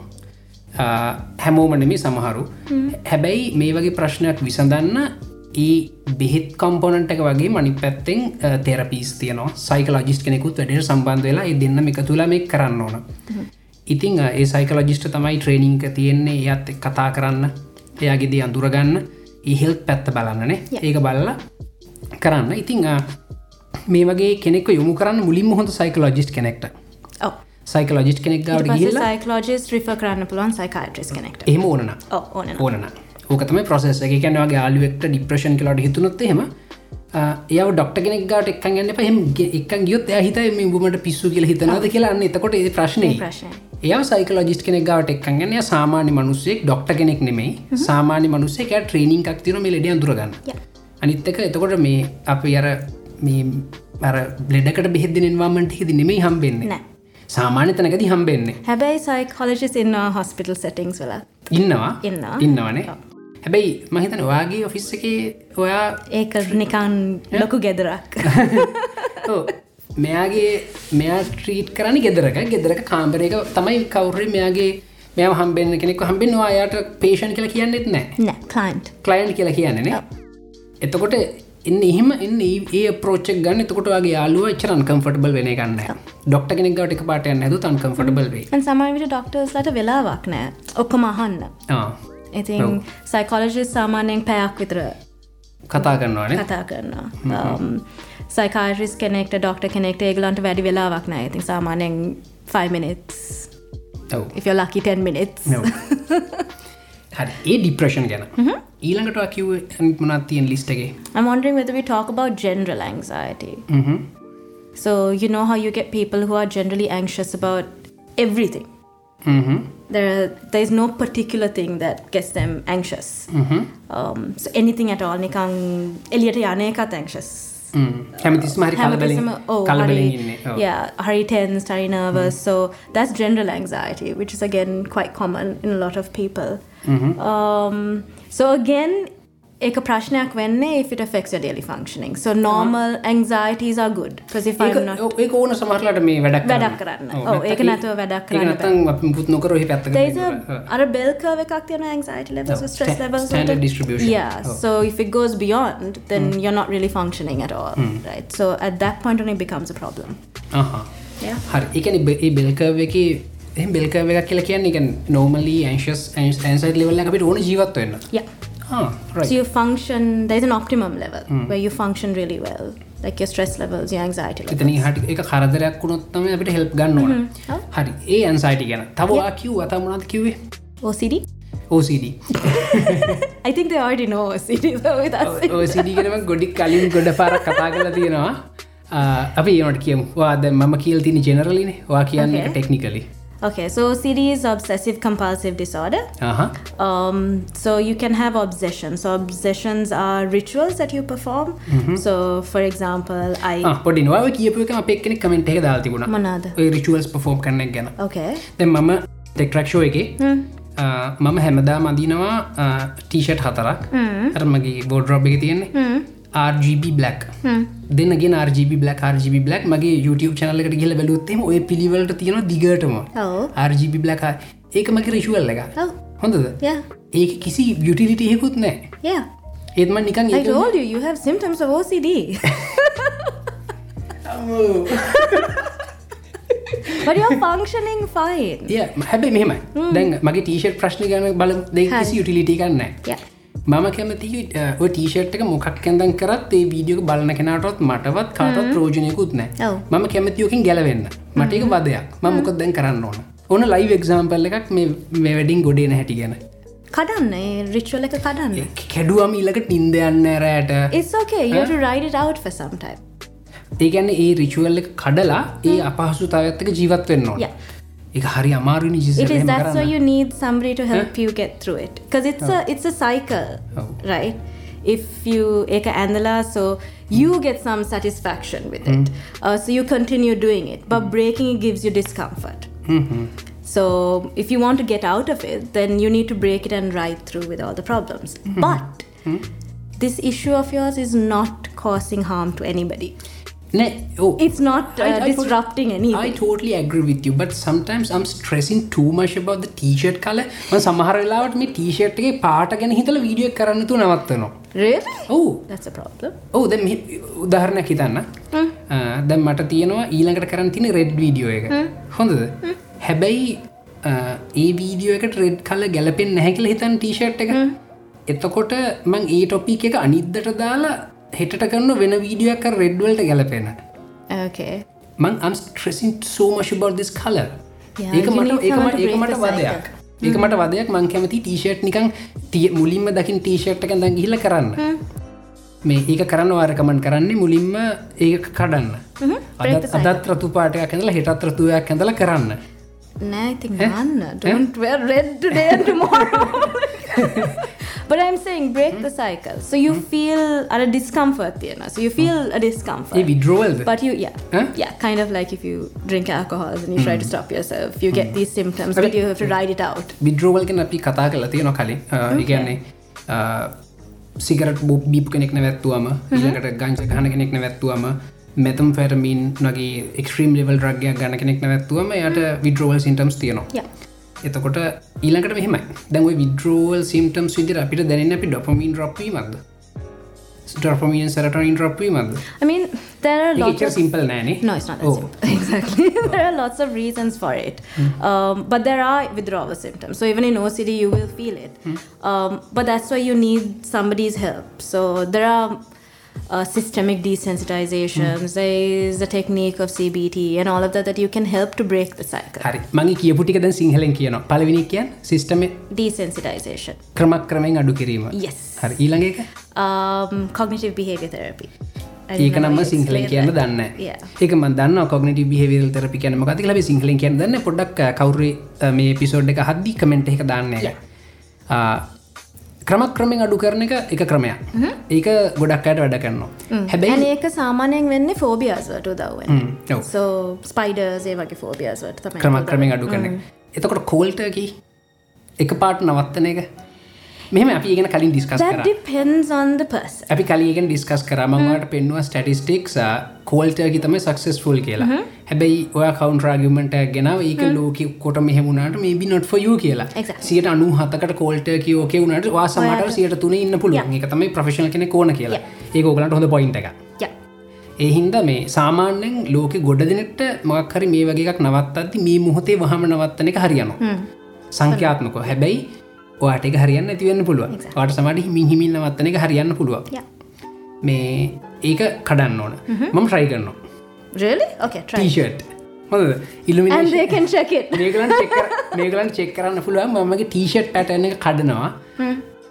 Speaker 2: හැමෝමනමේ සමහරු. හැබැයි මේ වගේ ප්‍රශ්නයක් විසඳන්න ඒ බෙහෙත් කම්පොනට එක වගේ මනි පැත්තෙන් තෙරපිස් තියනවා. සයිකලජිස් කෙනෙකුත් වැඩට සම්බන්ධ වෙලා ඒ දෙන්න එක තුළ මේ කරන්න ඕන ඉතිං ඒ සයිකලජිස්ට තමයි ට්‍රේනිංක තියෙන්නේ ඒත් කතා කරන්න එයාගෙදී අඳුරගන්න ඉහෙල් පැත්ත බලන්නනේ ඒක බලලා කරන්න. ඉතිං මේ වගේ කෙනෙක් යොමු කරන්න මුලින්ම හොඳ සයිකලෝජිස්ට කෙනෙක්ට.
Speaker 3: ඔව.
Speaker 2: සයිකලෝජිස්ට කෙනෙක් ගිල්ල
Speaker 3: සයිකලෝජිස් රිෆ කරන්න පුළුවන් සයිකාට්‍රස් කෙනෙක්ට.
Speaker 2: එහෙම ඕනන
Speaker 3: ඕන
Speaker 2: ඕනන ඕකතම ප්‍රසෙස් එක. කැනවගේ ආලුවෙක්ට ඩිප්‍රෂන් කලට හිතුනොත් එහෙම ඒ ඩොක්ට කෙනෙක් ගට එක් ගන්න පහම එකක් ගියොත් එය හිත මේ බුමට පිස්සු කියල හිතනද කියලාන්න එතකොට ඒ ප්‍රශ්නය. ඒ සයිකලෝජිස් කෙනෙක් ගවට එක්ගන්න සාමාන්‍ය මනුස්සෙක් ඩොක්ට කෙනෙක් නෙමේ සාමාන්‍ය මනුස්සේ ක ට්‍රේනිින් එකක් තින මේ ලෙඩිය අඳුරගන්න
Speaker 3: Yeah.
Speaker 2: අනිත් එක එතකොට මේ අපි අර මේ අර බ්ලෙඩකට බෙහෙද නිර්වාමට හිද නෙමේ හම්බෙන්නේ. සාමාන්‍ය තැනකති හම්බෙන්නේ.
Speaker 3: හැබැයි සයිකෝලජිස් ඉන්න හොස්පිටල් සෙටිංස් වෙලා.
Speaker 2: ඉන්නවා.
Speaker 3: ඉන්නවා.
Speaker 2: ඉන්නවනේ හැබැයි මහිතන ඔයාගේ ඔෆිස් එක ඔයා
Speaker 3: ඒක නිකන් ලොකු ගෙදරක්.
Speaker 2: මෙයාගේ මෙයා ට්‍රීට් කරන්න ගෙදරක. ගෙදරක කාම්බරක තමයි කවුරේ මෙයාගේ මෙයා හම්බෙන් කෙනෙක් හම්බෙන් වායාට පේෂන් කියලා කියන්නෙත් නෑ.
Speaker 3: නෑ කලයින්ට්
Speaker 2: කලයින්් කියලා කියන්නේනේ එතකොට එන්න එහෙම එන්න ඒ පෝචක් ගන්න. එතකොට වගේ යාලුව චරන් කම්ෆටබල් වෙන ගන්න ඩොක්ට කෙනෙක්ගට එක පාටය ඇතු තන් කම්ෆටබල් වේ
Speaker 3: සමවිට ඩොක්ටර්ස්ලට වෙලාවක් නෑ. ඔක්කොම අහන්න ඉතින් සයිකෝලජිස් සාමාන්‍යයෙන් පැයක් විතර
Speaker 2: කතා කරන්නවානේ
Speaker 3: කතා කරනවා. සයිකාරිස් කෙනෙක්ට ඩොක්ට කෙනෙක්ට ඒගලන්ට වැඩි වෙලාවක් නෑ ඉතින් සාමානයෙන් 5 මිනිස්
Speaker 2: ඔව්.
Speaker 3: If you're lucky 10 minutes.
Speaker 2: හරි ඒ ඩිප්‍රෂන් ගැන. ඊළඟට කිව් මනත් තියෙන් ලිස්ටගේ
Speaker 3: I'm wondering whether we talk about general anxiety. So, you know how you get people who are generally anxious about everything. There, are, there is no particular thing that gets them anxious. Um, so, anything at all. නිකං එලියට යන එකත් anxious.
Speaker 2: හැමතිස් මහරි කලබලින්
Speaker 3: හැමතිස්සම ඔව්,
Speaker 2: කලබලින්
Speaker 3: හරි-
Speaker 2: ඉන්න ඔව්.
Speaker 3: yeah, හරි tense, හරි nervous. So that's general anxiety, which is again quite common in a lot of people. Um, so again, එක ප්‍රශ්නයක් වෙන්නේ if it affects your daily functioning. So normal anxieties are good. Because if I'm
Speaker 2: ඒක
Speaker 3: not...
Speaker 2: ඒක ඕන සමහරලට මේ වැඩක්
Speaker 3: වැඩක් කරන්න. ඔව්, ඒක නැතුව වැඩක් කරන්න
Speaker 2: නතන් අපි පුත් නොකර ඔහි පැත්තක
Speaker 3: There's a අර bell curve එකක් තියෙන anxiety levels or stress levels
Speaker 2: standard distribution.
Speaker 3: yeah
Speaker 2: Oh.
Speaker 3: so if it goes beyond then you're not really functioning at all right? So at that point only it becomes a problem.
Speaker 2: අහා.
Speaker 3: yeah.
Speaker 2: හරි. ඒ bell curve එක bell curve එකක් කියලා කියන්න එක normally anxious anxiety ලෙවල්ල අපිට ඕන ජීවත් වෙන්න.
Speaker 3: Yeah So
Speaker 2: right.
Speaker 3: you function there's an optimum level where you function really well. Like your stress levels your anxiety levels.
Speaker 2: එතන හට එක කරදරයක් වුණොත්තම අපිට හෙල්ප් ගන්න ඕන.
Speaker 3: Oh.
Speaker 2: හරි. ඒ අන්සයිටි ගැන තවවා කිව් අත මුණත් කිවේ
Speaker 3: OCD
Speaker 2: OCD
Speaker 3: I think they already know OCD though with us
Speaker 2: OCD ගෙනම ගොඩි කලින් ගොඩ පාරක් කතා කරලා තියෙනවා. අපි ඒනට කියමු. වාද මම කියල් තින ජෙනරලින වා කියන්න එක
Speaker 3: Okay.
Speaker 2: Technically
Speaker 3: okay so OCD is obsessive compulsive disorder.
Speaker 2: හහ
Speaker 3: Um, so you can have obsessions. So obsessions are rituals that you perform. So for example, I
Speaker 2: පොඩි නවාව කියපු එක අප එක්කෙනෙ කමෙන්ට් එක දාල් තිබුණ.
Speaker 3: මොනාද?
Speaker 2: රිචුවල්ස් පෆෝම් කරන ගැන.
Speaker 3: Okay.
Speaker 2: දැ මම ටෙක්ට්‍රක්ෂෝ එක මම හැමදා මදිනවා ටීෂට් හතරක්. අරමගේ බෝඩ්රොබ් එක තියෙන්නේ RGB බ්ලක් දෙන්නගේ RGB බ්ලක් RGB බ්ලක් මගේ YouTube චනලකට කියල බැලුත්තෙම ඔය පිළිවලට තියෙන දිගටම. RGB බ්ලක් ඒක මගේ රිශුවල් එක හොඳද. ඒක කිසි බියටිලිටයකුත් නෑ
Speaker 3: Yeah.
Speaker 2: ඒත්ම නිකන්
Speaker 3: I told you, you have symptoms of OCD. but you're functioning fine.
Speaker 2: හැබැ මෙහෙමයි. දැන් මගේ ටීෂට් ප්‍රශ්න ගන බල දෙ යුටිලිටි කන්න. මම කැමති ටීෂට් එක මොකක් කැඳන් කරත් ඒ වීඩියෝ බලන කෙනටත් මටවත් කාටත් ප්‍රෝජනයකුත් නෑ. මම කැමතියෝකින් ගැලවෙන්න. මට එක බදයක් ම මොකක් දැන් කරන්න ඕන? ඕන ලයිව එක්සාම්පල් එකක් මේ වැඩින් ගොඩේන හැටි ගැන.
Speaker 3: කඩන්න රිචුවල එක කඩන්න.
Speaker 2: කැඩුවම ඊලකට රෑට.
Speaker 3: To write it out for some time.
Speaker 2: ඒගැන්න ඒ රිචුවල් එක කඩලා ඒ අපහසු තවත්තක ජීවත් වෙන්න ඕන
Speaker 3: Yeah.
Speaker 2: එක හරි අමාරු නිජිස
Speaker 3: it is that's why you need somebody to help you get through it because it's a it's a cycle
Speaker 2: Oh.
Speaker 3: right if you eka andala so you get some satisfaction with it uh, so you continue doing it but breaking it gives you discomfort so if you want to get out of it then you need to break it and ride through with all the problems but this issue of yours is not causing harm to anybody
Speaker 2: නෑ ඕ
Speaker 3: it's not uh, disrupting
Speaker 2: I
Speaker 3: anything
Speaker 2: totally agree with you but sometimes I'm stressing too much about the t-shirt කල ම සමහර වෙලාවට මේ t-shirt එකේ පාට ගැන හිතල වීඩියෝ කරන්නතු නවත්තනවා
Speaker 3: really?
Speaker 2: ඔවු
Speaker 3: that's a problem.
Speaker 2: ඔවු දැ උදාහරණයක් හිතන්න දැම් මට තියෙනවා ඊළඟට කරන්න තින රෙඩ් වීඩියෝ එක. හොඳද? හැබැයි අ, ඒ වීඩියෝ එකට රෙඩ් කල ගැලපෙන් නැහැකිල හිතන් ටීෂට් එක. එතකොට මං ඒ ටොපික් එක අනිද්දට දාලා හෙට කරන්න වෙන වීඩියෝක රෙඩ්වල්ට ගැලපෙන. මං අම් ට්‍රෙසින් සෝමශ බොඩ් දිස් කල ඒක මට
Speaker 3: need
Speaker 2: ඒක
Speaker 3: someone
Speaker 2: මට
Speaker 3: to
Speaker 2: ඒක
Speaker 3: break
Speaker 2: මට
Speaker 3: the
Speaker 2: වදයක්. ඒක මට වදයක්. මං කැමති ටීෂට් නිකං තිය මුලින්ම දකිින් ටීෂට් එක දැ ගිහිල කරන්න. මේ ඒක කරන්න වාරකමන් කරන්නේ මුලින්ම ඒක කඩන්න.
Speaker 3: The
Speaker 2: අදත් රතු පාටයක් ඇඳලා හෙටත් රතුවයක් ඇඳල කරන්න.
Speaker 3: Nah, I think but I'm saying break the cycle. So you feel at a discomfort, you know. So you feel a discomfort.
Speaker 2: A විඩ්‍රෝවල්ද
Speaker 3: But you, yeah,
Speaker 2: Huh?
Speaker 3: yeah, kind of like if you drink alcohol and you try to stop yourself, you get these symptoms, but you have to ride it out.
Speaker 2: විඩ්‍රෝවල්ගෙන අපි කතා කලා තියෙන කලින්. ඉගන්නේ සිගරට Bob beep කෙනෙක් නැවැත්තුවම ඊලකට ගංච ගහන කෙනෙක් නැවැත්තුවම මෙතම් ෆැරමීන් නගේ එක්ස්ත්‍රීම් level රගයක් ගන්න කෙනෙක් නැවැත්තුවම යට විඩ්‍රෝවල් සිටම්ස් තියෙනවා.
Speaker 3: Yeah.
Speaker 2: එතකොට ඊළඟට මෙහෙමයි දැන්ව විඩ්‍රෝවල් සිම්ටම්ස් විදිර අපිට දැනන්න අපි ඩොපමින් රොප්වීමක්ද ඩොපමින් සරටයින් රොප්වීමක්ද
Speaker 3: I mean, there are lots
Speaker 2: ඒච
Speaker 3: of
Speaker 2: සිම්පල් නෑනේ
Speaker 3: No, it's not simple. Exactly. there are lots of reasons for it. Um, but there are withdrawal symptoms. So even in OCD, you will feel it. Um, but that's why you need somebody's help. So there are uh, systemic desensitizations. There is a technique of CBT and all of that that you can help to break the cycle.
Speaker 2: හරි මගේ කියපුටික දැන් සිංහලෙන් කියනවා පලවිනි කියන් සිිස්ටම
Speaker 3: Desensitization.
Speaker 2: ක්‍රමක් ක්‍රමෙන් අඩු කිරීම
Speaker 3: Yes.
Speaker 2: හරි ඊළඟ එක
Speaker 3: Um, cognitive behavior therapy.
Speaker 2: ඒක නම්ම සිංහලෙන් කියන්න. දන්න. ඒක ම දන්න කොගනට බිහවිල් තරපි කියනම ගති ලබ සිංහලෙන් කියන්න දන්න පොඩක් කවුරේ මේ පිසෝඩ් එක හද්දි කමෙන්ට් එක දාන්න ක්‍රම ක්‍රමෙන් අඩු කරන එක එක ක්‍රමයක් ඒක ගොඩක් අයට වැඩ
Speaker 3: And
Speaker 2: හැබැයි
Speaker 3: ඒක සාමානයෙන් වෙන්නේ ෆෝබියස් වලට උදව් වෙන්නේ.
Speaker 2: ඔව්.
Speaker 3: So spiders ඒ වගේ ෆෝබියස් වලට තමයි.
Speaker 2: ක්‍රම ක්‍රමෙන් අඩු කරන. එතකොට කෝල්ටකි එක පාට නවත්තන එක මෙහම අපි ඉගෙන කලින් ඩිස්කස්. අපි කලියගෙන් ඩිස්කස් කරමංවට පෙන්වා ස්ටටිස්ටික්ස් කෝල්ටකි තමයි සක්සස්ෆුල් කියලා. හැබැයි ඔය කවන්ට රාගමට ගෙන ඒක ලෝක කොට මෙහමුණට මේ නොට ෆයූ කියලා. සියට අනු හතකට කෝල්ට කියෝක වුණට වාසමට සියට තුන ඉන්න පුළුවන්. එක තමයි ප්‍රෆෙශන කෙන කෝන කියලා. ඒ ඕගලට හොඳ පොයින්ට එක
Speaker 3: Yeah.
Speaker 2: ඒ හින්දා මේ සාමාන්‍යෙන් ලෝක ගොඩ දෙනෙට මක්හරි මේ වගේක් නවත් අති මේ මොහොතේ වහම නවත්තන එක හරියනවා. සංඛ්‍යාත්මක හැබැයි එක හරියන්න ඇතිවන්න පුළුව වාට සමට හිමින් හිමින් නවත්තන එක හරියන්න පුළුව. මේ ඒක කඩන්න ඕන. මම ට්‍රයි කරනවා.
Speaker 3: Really? Okay, try.
Speaker 2: ටීෂට් හොඳ ඉල්ලුමි
Speaker 3: And they can check it.
Speaker 2: මේකලන් මේකලන් චෙක් කරන්න පුළුවන්. මමගේ ටීෂට් පැටන එක කඩනවා.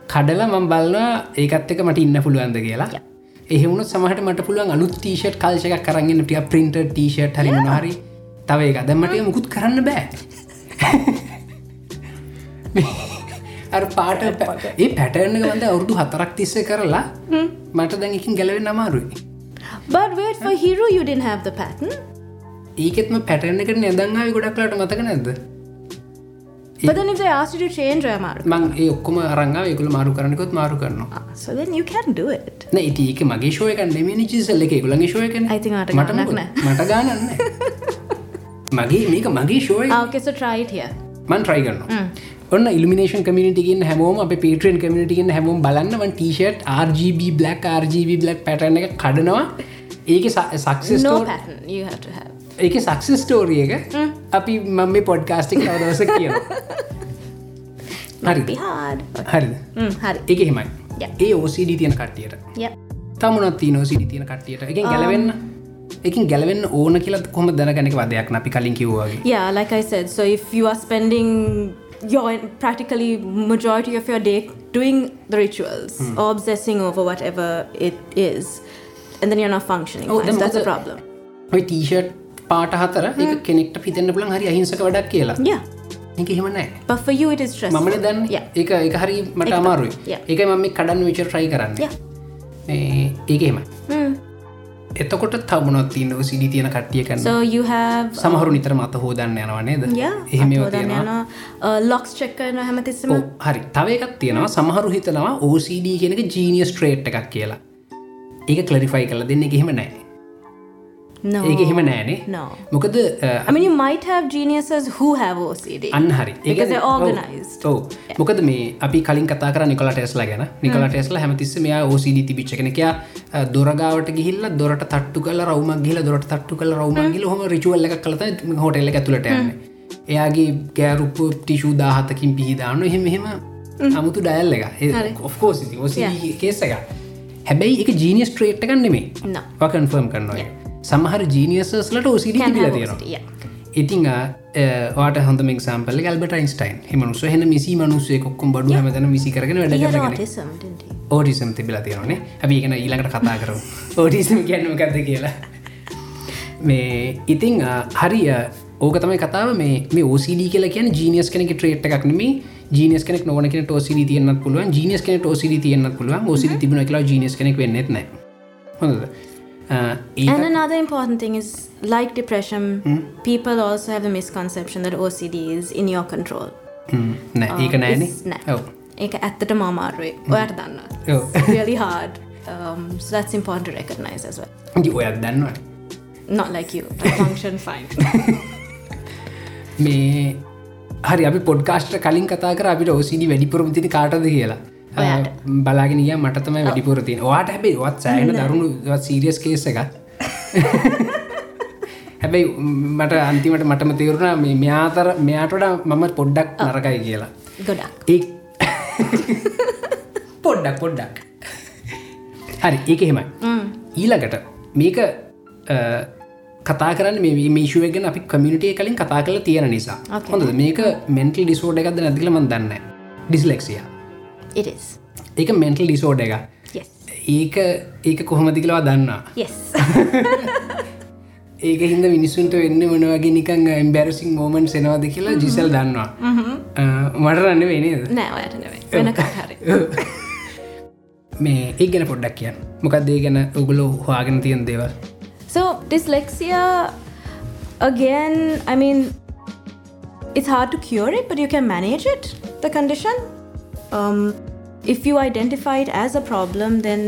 Speaker 2: කඩල මම් බලන්න ඒකත් එක මට ඉන්න පුළුවන්ද කියලා. එහෙමුණු සමහට මට පුළුවන් අලුත් ටීෂට් කල්ශයක් කරන්න ටිය පින්ට ටීෂට් හරි හරි. තව එක දැම්මට මුකුත් කරන්න බෑ පාට ඒ පැටර්න වන්ද අවුරදු හතරක් තිස්ස කරලා මට දැඟකින් ගැලවෙන් අමාරුයි.
Speaker 3: You didn't have the pattern.
Speaker 2: ඒකෙත්ම පැටර්න එකට නැදංගාව ගොඩක්ලාට මතක නැද
Speaker 3: change your mark,
Speaker 2: මං ඒ ඔක්කොම රංගා ඒකුල මාරු කරනකොත් මාරු කරනවා. ඉති ඒක මගේ ශෝයක නෙමනි චිසල්ල එක. ගුලගේ ශෝයක
Speaker 3: I think මට
Speaker 2: මට ගානන්න මගේ මේක මගේ ශෝය
Speaker 3: Ah, here.
Speaker 2: මන් ට්‍රයි කරන්න ඔන්න ඉල්ිනේෂන් කමිටිගෙන් හැමෝම අප පේට්‍රන් කමිටිගෙන් හැමෝම් බලන්නවන් T-shirt RGB black RGB black pattern එක කඩනවා ඒක සක්සස්. ඒක සක්සස් ස්ටෝරිය එක අපි මම මේ පොඩ්කාස්ටික් දවස කියන. හරිද
Speaker 3: Mm, hari.
Speaker 2: ඒක හෙමයි. ඒ ඕසිඩ තියෙන කට්ටියට. තමුණත් නෝසිඩි තියෙන කට්ටියට එකින් ගැලවෙන්න එකින් ගැලවෙන්න ඕන කියලා කොම දැනගැනක වදයක් අපි කලින් කිව්වාගේ
Speaker 3: said, so if you are spending you're in practically majority of your day doing the rituals or obsessing over whatever it is and then you're not functioning.
Speaker 2: Oh,
Speaker 3: fine.
Speaker 2: then
Speaker 3: so that's a
Speaker 2: what the-
Speaker 3: problem.
Speaker 2: ඔයි T-shirt පාට හතර එක කෙනෙක්ට පිතන්න පුලන් හරි අහිංසක වැඩක් කියලා.
Speaker 3: Yeah.
Speaker 2: එක එහෙමනෑ
Speaker 3: but for you it is stressful.
Speaker 2: මමන දැන්
Speaker 3: yeah.
Speaker 2: එක එක හරි මට අමාරුයි.
Speaker 3: Yeah.
Speaker 2: ඒක මම කඩන්න විච ට්‍රයි කරන්න.
Speaker 3: Yeah.
Speaker 2: ඒක එහෙම
Speaker 3: mm.
Speaker 2: එතකොට තවමනොත් තින්න සිඩි තියෙන කට්ටිය
Speaker 3: you have
Speaker 2: සමහරු නිතර මත හෝදන්න යනවනේද එහෙම.
Speaker 3: Uh, check කරන හැමතිස්සම
Speaker 2: හරි. තව එකක් තියෙනවා. සමහරු හිතනවා OCD කියනක ජීනිය ස්ට්‍රේට් එකක් කියලා. ඒක කලරිෆයි කල දෙන්න එහෙම නෑ
Speaker 3: have geniuses who have OCD
Speaker 2: අන්න හරි. ඒ
Speaker 3: Because
Speaker 2: කියන්නේ-
Speaker 3: they're
Speaker 2: ඔව්. මොකද මේ අපි කලින් කතා කර නිකොල ටෙස්ලා ගැන. නිකොල ටෙස්ලා හැමතිස්ස මෙයා ඕසිඩ තිබිච්ච කෙනකයා දොරගාවට ගිහිල්ල දොරට තට්ටු කල රවම ගිල දොරට තට්ටු කල රවම ගිල හොම රිචුවල්ල කලත හොටෙල්ල ඇතුලට එයාගේ ගෑරුප්ප ටිෂූ දාහතකින් පිහිදාන්න එහෙම එහෙම අමුතු ඩයල් එක. ඔෆකෝස් කේස එක හැබැයි එක ජීනිය ස්ට්‍රේට් ගන්නෙමේ
Speaker 3: No.
Speaker 2: කන්ෆර්ම් කරනවා සමහර ජීනියසස්ලට තිබිල
Speaker 3: have
Speaker 2: තියෙනවා. ඉතිං වාට හොඳ මෙක්සම්පල් ගල්බට යින්ස්ටයින් හිමනුස හෙන මිසි මනුස්සේ කොක්කුම් බඩු හැමතන විසි කරගෙන වැඩ? ඕටිසම් තිබිලා තියෙනනේ අපි ගෙන ඊළඟට කතා කරු ඕටිසම් කියන්නම ගත්ද කියලා. මේ ඉතිං අ, හරි අ, ඕක තමයි කතාව. මේ මේ ඕසිඩ කියලා කියන ජීනියස් කෙනෙක ට්‍රේට් එකක් නෙමේ ජීනියස් කෙනෙක් නොවන කෙන ටෝසිඩ තියන්නත් පුළුවන්. ජීනියස් කෙන ටෝසිඩ තියන්නත් පුළුවන්. ඕසිඩ තිබුණ කියලා ජීනියස් කෙනෙක් වෙන්නෙත් නෑ හොඳද ඒක
Speaker 3: And another important thing is, like depression, people also have the misconception that OCD is in your control.
Speaker 2: හ්ම්, නෑ ඒක නෑනේ?
Speaker 3: නෑ. ඒක ඇත්තටම අමාරුවේ. ඔයාට දන්න
Speaker 2: ඔව්.
Speaker 3: really hard. Um, so that's important to recognize as well.
Speaker 2: ඔයත් දන්නවට
Speaker 3: not like you. Function fine.
Speaker 2: මේ හරි අපි පොඩ්කාස්ට කලින් කතා කර අපිට ඕසිඩි වැඩිපුරම තින කාටද කියලා
Speaker 3: ඔයාට.
Speaker 2: බලාගෙනය මට තමයි වැඩිපුර තින වාට හැබේ වත් සෑහන දරුණු සීරියස් කේස එක හැබැයි මට අන්තිමට මටම තේරුණා මේ මෙයාතර මෙයාටට මම පොඩ්ඩක් නරකයි කියලා.
Speaker 3: ගොඩක්.
Speaker 2: ඒ පොඩ්ඩක් පොඩ්ඩක්. හරි ඒක එහෙමයි. ඊළඟට මේක කතා කරන්න මේ මේශුවගෙන අපි කමිනිටිය කලින් කතා කල තියෙන නිසා. හොඳ මේක මෙන්ටල් ඩිසෝඩ එකක්ද නැතිලමන් දන්න ඩිස්ලෙක්සිය ඒක මෙන්ටල් ඩිසෝඩ එක ඒක ඒක කොහොමතිකලවා දන්නා?
Speaker 3: Yes.
Speaker 2: ඒක හිද මිනිස්සුන්ට වෙන්න මොනවගේ නිකං එම්බැරසිං මෝමන්් සෙනවාද කියලා ජිසල් දන්නවා. අ, මට රන්න වෙනේද මේ ඒ ගැන පොඩ්ඩක් කියන්න. මොකක්දේ ගැන ඔගුලෝ හවාගෙන තියන් දේවල්?
Speaker 3: So dyslexia, again, I mean, it's hard to cure it, but you can manage it. The condition. Um, if you identify it as a problem, then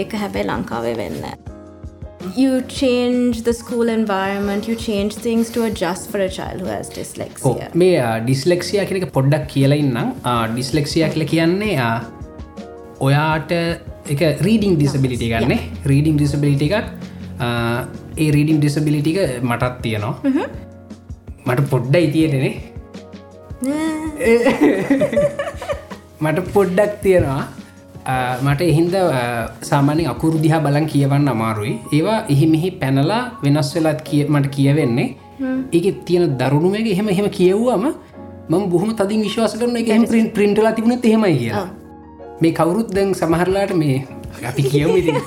Speaker 3: ඒක හැබැයි ලංකාවේ වෙන්න. You change the school environment, you change things to adjust for a child who has dyslexia.
Speaker 2: මේ ඩිස්ලෙක්සිය කෙනෙක පොඩ්ඩක් කියලඉන්නම් ඩිස්ලෙක්සිය කියල කියන්නේ ඔයාට එක රීඩිං ඩිසබිලිටි ගන්න රීඩිං ඩිසබිලිටි එකක් ඒ රීඩිං ඩිසබිලිටික මටත් තියෙනවා. මට පොඩ්ඩයි තියෙනෙනේ මට පොඩ්ඩක් තියෙනවා. මට එහින්ද සාමාන්‍ය අකුරු දිහා බලන් කියවන්න අමාරුයි. ඒවා එහි මෙහි පැනලා වෙනස් වෙලත් කිය මට කියවෙන්නේ. ඒක තියෙන දරුණුම එක එහෙම එහෙම කියව්වම මම බොහම තදින් විශ්වාස කරන එක එහෙම ප්‍රින් ප්‍රින්ටලා තිබුණත් එහෙමයි කියලා. මේ කවුරුත් දැන් සමහරලාට මේ අපි කියවු ඉතින්.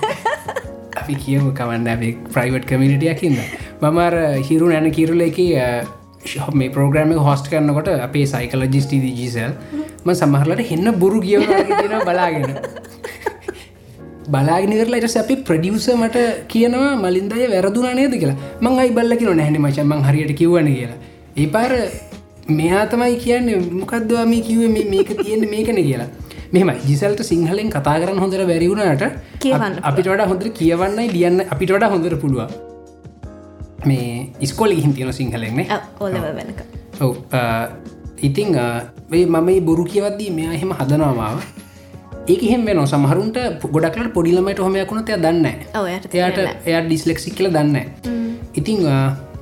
Speaker 2: අපි කියමු කවන්න ප්‍රයිවට් කමිනිටියකින්න මමර හිරු නැන කිරුල එක මේ ප්‍රෝග්‍රම හොස්ට කරනකොට අපේ සයිකලජිස්ටීදී ජීසල් ම සමහරලට හෙන්න බොරු කියව තියෙන බලාගෙන. බලාගෙනරලට අපි ප්‍රඩියස මට කියනවා මලින්දය වැරදුන නේද? කියලා. මං අයි බල්ල කියෙන නැහනි මචන් මං හරියට කිව්වන කියලා. ඒ පාර මෙයා තමයි කියන්නේ. මොකක්දවා මේ කිවේ මේක තියෙන්නේ මේකන කියලා. මෙම ජිසල්ට සිංහලෙන් කතා කරන්න හොඳර බැරිවුණට
Speaker 3: කියවන්න
Speaker 2: අපිට වඩා හොඳර කියවන්නයි ලියන්න අපිට වඩා හොඳර පුළුව මේ ඉස්කොල හිම් තියෙන සිංහලෙන්නේ. ඔව් ඉතිං මම බොරු කියවද්දී මෙයා එහෙම හදනවාමාව ඒක එහෙම වෙන සමහරුන්ට ගොඩක්ලට පොඩිලමට හොමයකුණට එය දන්න
Speaker 3: එයාට
Speaker 2: එයා ඩිස්ලෙක්සික් කියල දන්න ඉතිං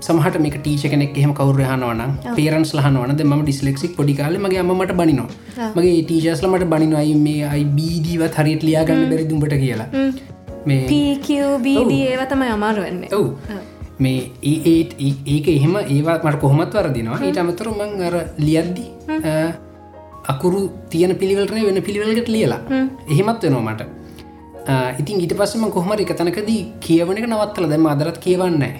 Speaker 2: සමහට මේ ටීච කෙනෙක් එහෙම කවර හනවන පේරන්ස් ලහනවනද ම ඩිස්ලෙක්සික් පොඩිකාල මගේ අමට බනිනවා. මගේ ටීචස්ලමට බනිනවයි මේ අයි බීදීවත් හරියට ලියාගන්න බැරි දුම්ට කියලා. මේ
Speaker 3: PQBD ඒව තමයි අමාරු වෙන්නේ.
Speaker 2: ඔව් මේ ඒ ඒ- ඒක එහෙම ඒවත් මට කොහොමත් වරදිනවා. ඊට අමතර මං අර ලියද්දි අකුරු තියෙන පිළිවලටන වෙන පිළිවෙලකට ලියලා. එහෙමත් වෙනවා මට. ඉතින් ඊට පස්සම කොහමර එක තැනකදී කියවන එක නවත්තල. දැම අදරත් කියවන්නේ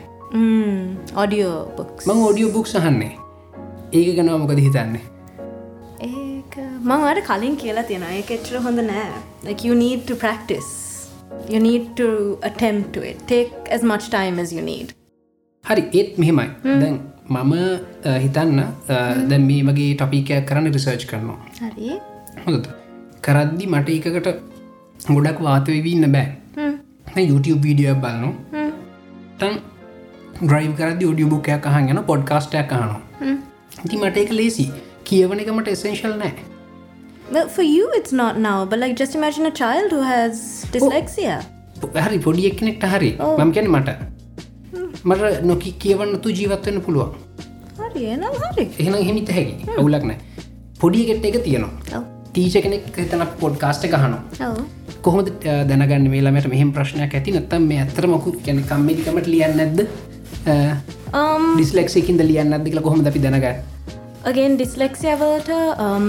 Speaker 3: books.
Speaker 2: මං ෝඩියෝ බුක් සහන්නේ ඒක ගැනව මොකද හිතන්නේ?
Speaker 3: ඒක මං අට කලින් කියලා තියෙනවා. ඒක එච්චර හොඳ නෑ. You need to practice. You need to attempt to it. Take as much time as you need
Speaker 2: හරි ඒත් මෙහෙමයි. දැන් මම හිතන්න දැන් මේ වගේ ටොපිකයක් කරන්න රිසර්ච් කරනවා. හොඳ කරද්දි මට එකකට ගොඩක් වාතවවන්න බෑ. YouTube වීඩියෝ බලනවා. තන් ඩ්‍රයිව් කරදි ඩිය බුකයක් අහන් යන පොඩ්කාස්ටයක් අහනවා. ඉති මට එක ලේසි කියවන එක මට එසෙන්ශල් නෑ.
Speaker 3: Well for you it's not now but like just imagine a child who has dyslexia.
Speaker 2: හරි පොඩියක් කෙනෙක්ට හරි. මම කැන මට මට නොකි කියවන්නතු ජීවත්වන්න පුළුවන්.
Speaker 3: හරි එනම් හරි.
Speaker 2: එහෙනම් හිමිත හැකි අවුලක් නෑ. පොඩියගෙට්ට එක තියෙනවා. තීච කෙනෙක් තන පොඩ්කාස්ට ගහනවා
Speaker 3: ඔව්.
Speaker 2: කොහොමද අ, දැනගන්න? මේලාමට මෙහම ප්‍රශ්නයක් ඇති? නත්තම් මේ ඇතර මොකු කැන කම්මිකමට ලියන්න නැද්ද?
Speaker 3: um
Speaker 2: ඩිස්ලෙක්සිකින්ද ලියන්න ඇදදිල කොහොම අපි දැනගන්න?
Speaker 3: Again dyslexia වලට um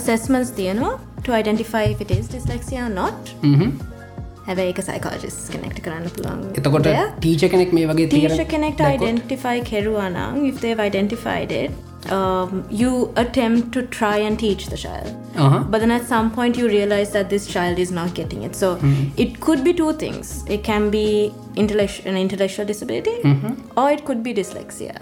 Speaker 3: assessments තියෙනවා. To identify if it is dyslexia or not හැබැයි එක psychologist කෙනෙක්ට කරන්න පුළුවන්
Speaker 2: එතකොට
Speaker 3: දෙයක්.
Speaker 2: ටීච කෙනෙක් මේ වගේ
Speaker 3: teacher කෙනෙක්ට identify කෙරුවා නම් if they've identified it um, you attempt to try and teach the child.
Speaker 2: Uh-huh.
Speaker 3: but then at some point you realize that this child is not getting it. So it could be two things. It can be intellectual an intellectual disability or it could be dyslexia.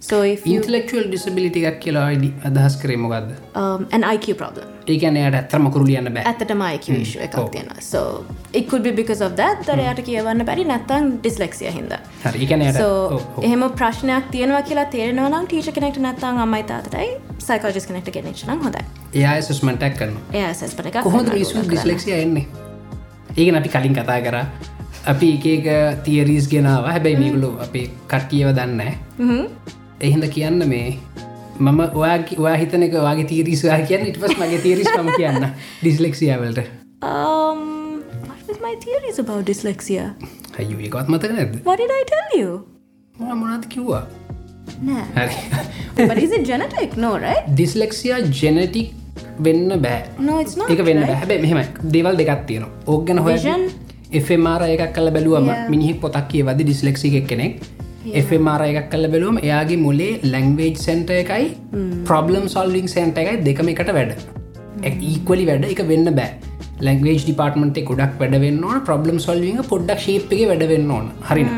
Speaker 3: So if you
Speaker 2: ඉන්ටලෙක්ල් ඩිසබිලිටි එකක් කියලා ID අදහස් කරේ මොකක්ද
Speaker 3: um, an IQ problem
Speaker 2: ඒකන යට ඇත්තරම කරු ලියන්න බෑ.
Speaker 3: ඇත්තටම IQ issue එකක් it could be because of that එයාට කියවන්න බැරි
Speaker 2: එකන යට
Speaker 3: so එහෙම ප්‍රශ්නයක් තියෙනවා කියලා තේරෙනවා නම් ටීචර් කෙනෙක්ට නැත්තම් අම්මයි තාත්තටයි සයිකෝලොජිස්ට් කෙනෙක්ට ගෙනෙච්ච නම් හොඳයි.
Speaker 2: එයා සස්මටක්
Speaker 3: එකක්
Speaker 2: කොහොමද
Speaker 3: කරන්න
Speaker 2: මිසු
Speaker 3: ඕන කරන්න.
Speaker 2: ඩිස්ලෙක්සිය එන්නේ? ඒකන අපි කලින් කතා කර. අපි එක තියරීස් ගෙනාව හැබැයි මේගුලු අපි කට්ටියව දන්න එහින්ද කියන්න මේ මම ඔයාගේ ඔයා හිතන එක වගේ තීරිස්වා කියන්න ඉට පස් මගේ තීරිස් ම කියන්න. ඩිස්ලෙක්සියාවලට
Speaker 3: um what was my theories about dyslexia?
Speaker 2: හයු එකත් මතක නැද
Speaker 3: what did I tell you?
Speaker 2: මොනත් කිව්වා?
Speaker 3: නෑ.
Speaker 2: හරි.
Speaker 3: But is it genetic? No right?
Speaker 2: Dyslexia genetic වෙන්න බෑ.
Speaker 3: No it's not
Speaker 2: එක වෙන්න? හැබැ මෙහම දේවල් දෙකක් තියෙන ඕගන හො
Speaker 3: Vision?
Speaker 2: එෆමාර එකක් කල බැලුවම. මිනිහෙක් පොතක් කිය වද ඩිස්ලෙක්සි එක කෙනෙක් එෆමාර එකක් කල බැලුවම එයාගේ මුලේ ලැංවේජ් සැන්ට එකයි ප්‍රබ්ලම් සොල්විං සැන්ට එකයි දෙකම එකට වැඩ. ඒක්වලි වැඩ එක වෙන්න බෑ. ලැංවේජ් ඩිපාර්ටමට ගොඩක් වැඩ වෙන්න ඕන ප්‍රබ්ලම් සොල්විං පොඩ්ඩක් ශේප් එක වැඩ වෙන්න ඕන. හරින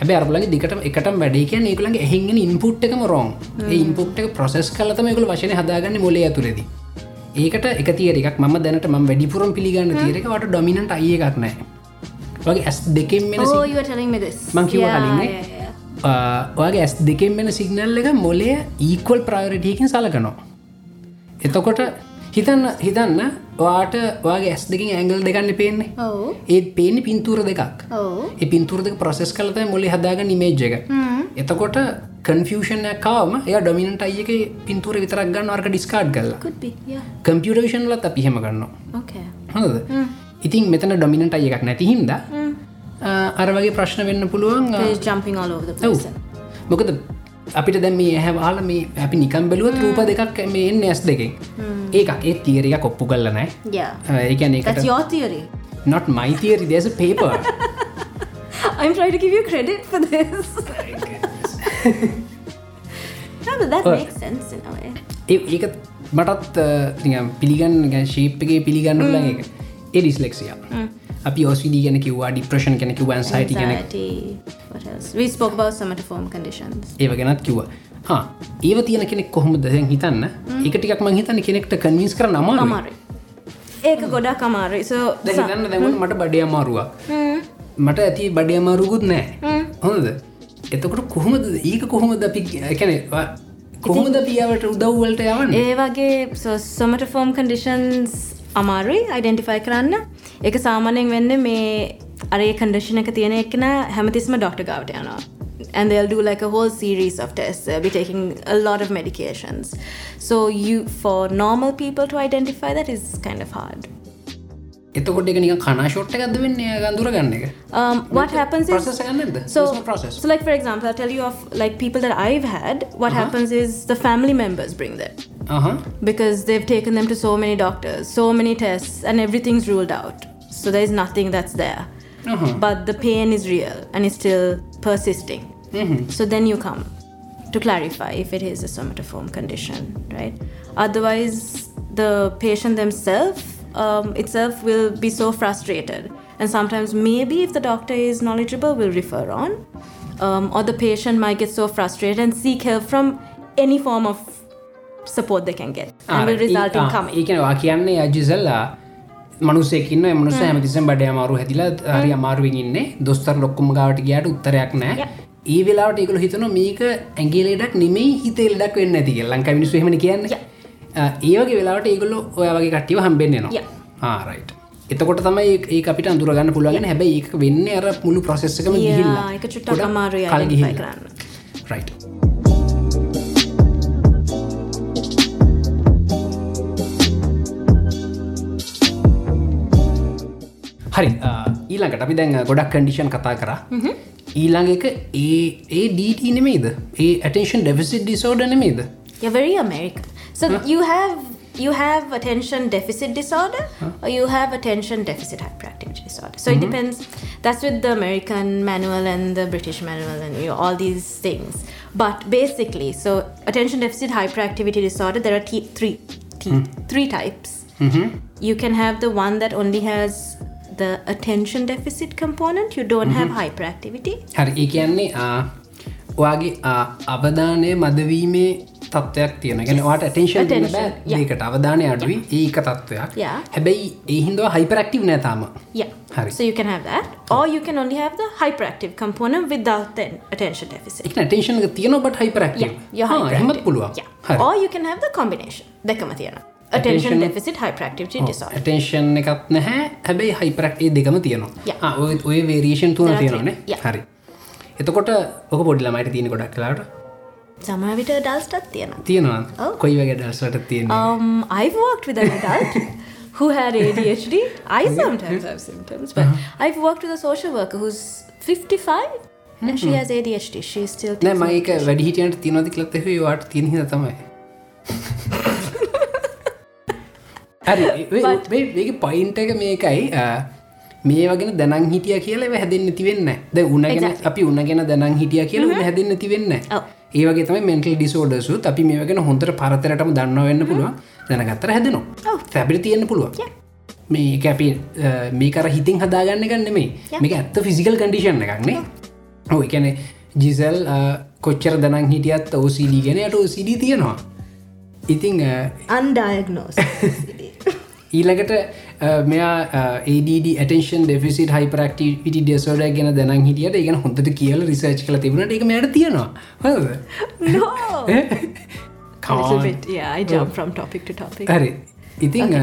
Speaker 2: හැබ අරලගේ දිකට එකටම වැඩේ. කිය ඒකලගේ එහිගෙන ඉන්පුට් එකම රෝන් ඉන්පුට් එක ප්‍රසෙස් කලතම එකකු වශන හදාගන්න මොලේ ඇතුරෙදී ඒකට එක තියරක් ම දැනට ම වැඩිපුරම් පිළිගන්න තීරකට ඩොමිනට අය එකක් නෑ වගේ ඇස් දෙකෙන් මං කිව්වා
Speaker 3: yeah,
Speaker 2: ඔයාගේ ඇස් දෙකෙන් වෙන සිගනල් එක මොලේ ඊක්වල් ප්‍රයෝරිටයකින් සලකනවා. එතකොට හිතන්න හිතන්න වාට වගේ ඇස් දෙකින් ඇංගල් දෙකන්න පේන්නේ. ඒත් පේන පින්තුර දෙකක්. ඒ පින්තුර දෙක ප්‍රසෙස් කලත මොලි හදාග නිමේජ් එක. එතකොට කන්ෆියෂන් කාවම එය ඩොමිනට අයක පින්තුර විතරක් ගන්න අර්ක ඩිස්කාඩ් කල්ලා
Speaker 3: could be yeah.
Speaker 2: කම්පියුට විෂන්ලත් අපි හෙම ගන්නවා. හොද ඉතින් මෙතන ඩොමිනට අය එකක් නැති හින්ද අර වගේ ප්‍රශ්න වෙන්න පුළුවන්
Speaker 3: place.
Speaker 2: මොකද අපිට දැම මේ ඇහැවාල මේ අපි නිකම් බැලුවත් රූප දෙකක් මේ ඇස් දෙකෙන්. ඒකක් ඒ තීරක කොප්පු කල්ල නෑ ඒකැන
Speaker 3: that's
Speaker 2: එකට
Speaker 3: your theory.
Speaker 2: Not මයිතිරි දෙස paper
Speaker 3: I'm trying to give you credit for this. No but that makes sense in a way.
Speaker 2: ඒක මටත් පිළිගන්න ශීප්ගේ පිළිගන්න ල එක ඒ ඩිස්ලෙක්සිය අපි ඔස්විදී ගැන කිවවා ඩිප්‍රෂන් කෙනෙ කිවන් සයිට
Speaker 3: else? We spoke about somatoform conditions.
Speaker 2: ඒව ගැනත් කිව්වා. හා ඒව තියෙන කෙනෙක් කොහොම දැන් හිතන්න. එකටිකක් මං හිතන්න කෙනෙක්ට කන්විස් කර නමාර
Speaker 3: අමාරුයි. ඒක ගොඩක් අමාරුයි. So
Speaker 2: දැහිතන්න දැමුණ මට බඩය අමාරුවක්. මට ඇති බඩය අමාරුකුත් නෑ. හොඳද? එතකොට කොහොමද? ඒක කොහොමද අපි එකැන කොහොමද පියාවට උදව්වලට යවන්න?
Speaker 3: ඒ වගේ සොමටෆෝම් කන්ඩිෂන්ස් අමාරුයි අයිඩෙන්ටිෆයි කරන්න එක සාමානයෙන් වෙන්න මේ අරේ කන්ඩිෂන එක තියෙන එක්න හැමතිස්ම ඩොක්ට ගවට යනවා and they'll do like a whole series of tests they'll be taking a lot of medications so you for normal people to identify that is kind of hard
Speaker 2: එතකොට එක නික කනාශෝට්ට ගද වෙන්නේ ගඳුර ගන්න එක
Speaker 3: Um, what happens is
Speaker 2: process ගන්නද
Speaker 3: so,
Speaker 2: process
Speaker 3: so like for example i'll tell you of like people that i've had what happens is the family members bring them
Speaker 2: ah
Speaker 3: because they've taken them to so many doctors so many tests and everything's ruled out so there's nothing that's there
Speaker 2: Uh-huh.
Speaker 3: but the pain is real and it's still persisting so then you come to clarify if it is a somatoform condition right otherwise the patient themselves um, itself will be so frustrated. And sometimes maybe if the doctor is knowledgeable will refer on. Um, or the patient might get so frustrated and seek help from any form of support they can get. And will result in coming.
Speaker 2: ඒකනවා කියන්නේ අජිසල්ලා මනුසෙකින්න මනුස හැමතිසම් බඩ අමාරු හැතිලා හරි අමාරුවෙන් ඉන්න. දොස්තර ලොක්කුම ගාවට ගයාට උත්තරයක් නෑ. ඒ වෙලාට ඒකල හිතන මේක ඇගේලෙඩක් නෙමේ හිතෙල්ඩක් වෙන්න ඇති ලංකා මිනිස්සු හෙමන කියන්න ඒවගේ වෙලාට ඒගොල්ල ඔය වගේ කට්ටිව හම්බෙන්න්නවා. ආරයිට් එතකොට තමයි ඒ අපිට අඳුරගන්න පුළුවන් හැබැයි ඒක වෙන්න අර මුළු ප්‍රසෙස්සකම
Speaker 3: Yeah, ඒක චුට්ටක් අමාරුයි identify කරන්න.
Speaker 2: රයිට් හරි ඊළඟට අපි දැන් ගොඩක් කඩිෂන් කතා කර. ඊළඟ එක ඒ ඒ ඩීට නෙමේද ඒ ඇටේෂන් ඩෙෆිසිට ඩිසෝඩ නෙමේද
Speaker 3: You're very American. So you have you have attention deficit disorder or you have attention deficit hyperactivity disorder. So it depends. That's with the American manual and the British manual and you know, all these things. But basically, so attention deficit hyperactivity disorder, there are t- three t- three types. You can have the one that only has the attention deficit component. You don't have hyperactivity.
Speaker 2: හරි ඒ කියන්නේ ආ, ඔයාගේ ආ, අවධානය මදවීමේ තත්ත්වයක් තියෙන ගැන වාට ටේෂන්
Speaker 3: Attention.
Speaker 2: ඒකට අවධානය අඩුවී ඒක තත්ත්වයක්. හැබැයි ඒහින්දව හයිපරක්ටව නෑතාම.
Speaker 3: So you can have that, or you can only have the hyperactive component without the attention deficit.
Speaker 2: එක ටේෂන් එක තියන බට හයිපරක්ටව
Speaker 3: Yeah, you're hyperactive.
Speaker 2: පුළුවන්
Speaker 3: Yeah. Or you can have the combination. දෙකම තියෙනවා. Attention
Speaker 2: Attention-
Speaker 3: deficit hyperactivity disorder.
Speaker 2: ටේෂන් එකත් නැහැ හැබැයි ඒ දෙකම තියනවා. ආ, ඔය- ඔය වේරේෂන් තුන තියෙනවානේ. හරි එතකොට ඔක පොඩිලමයිට තියෙන ගොඩක් කලාට
Speaker 3: සමහර විට adultsටත් තියෙනවා.
Speaker 2: කොයි වගේ ඩල්සට තියෙන
Speaker 3: Um, I've with an adult who had ADHD. I sometimes have symptoms, but I've worked with a social worker who's 55 and she has ADHD. She still
Speaker 2: නෑ මයික වැඩි හිටියන්ට තියනති කලත් වාට තියෙන හිද තමයි. හරි වේගේ පයින්ට එක මේකයි. මේ වගෙන දැනන් හිටිය කියලා හැදෙන් තිවෙන්න ද උනගෙන. අපි උනගෙන දැනන් හිටිය කියලා හැදන්න තිවෙන්න
Speaker 3: ඔව්.
Speaker 2: ඒවගේ තම මෙන්ටල් ඩිසෝඩසු අපි මේ වගෙන හොඳට පරතරටම දන්න වෙන්න පුළුවන්. දැනගත්තර හැදනවා. තැබිරි තියෙන්න්න පුළුවන්. මේක අපි මේකර හිතින් හදාගන්න ගන්න මේ. මේක ඇත්ත ෆිසිකල් කඩිෂන් එකක්නේ ඔය කැන ජිසල් කොච්චර දනන් හිටියත් ඕසිඩ ගෙනයට ඕසිඩ තියෙනවා. ඉතිං අ,
Speaker 3: undiagnosed.
Speaker 2: ඊළඟට මෙයා ADD ඇටේෂන් ඩෙෆිසිට හයිපරක්ටිවිට ඩෙසෝඩ ගැන දැන හිටියට ඉගෙන හොඳට කියල රිසර්ච් කල තිබුණට එක මයට තියෙනවා. හරි. ඉතිං අ,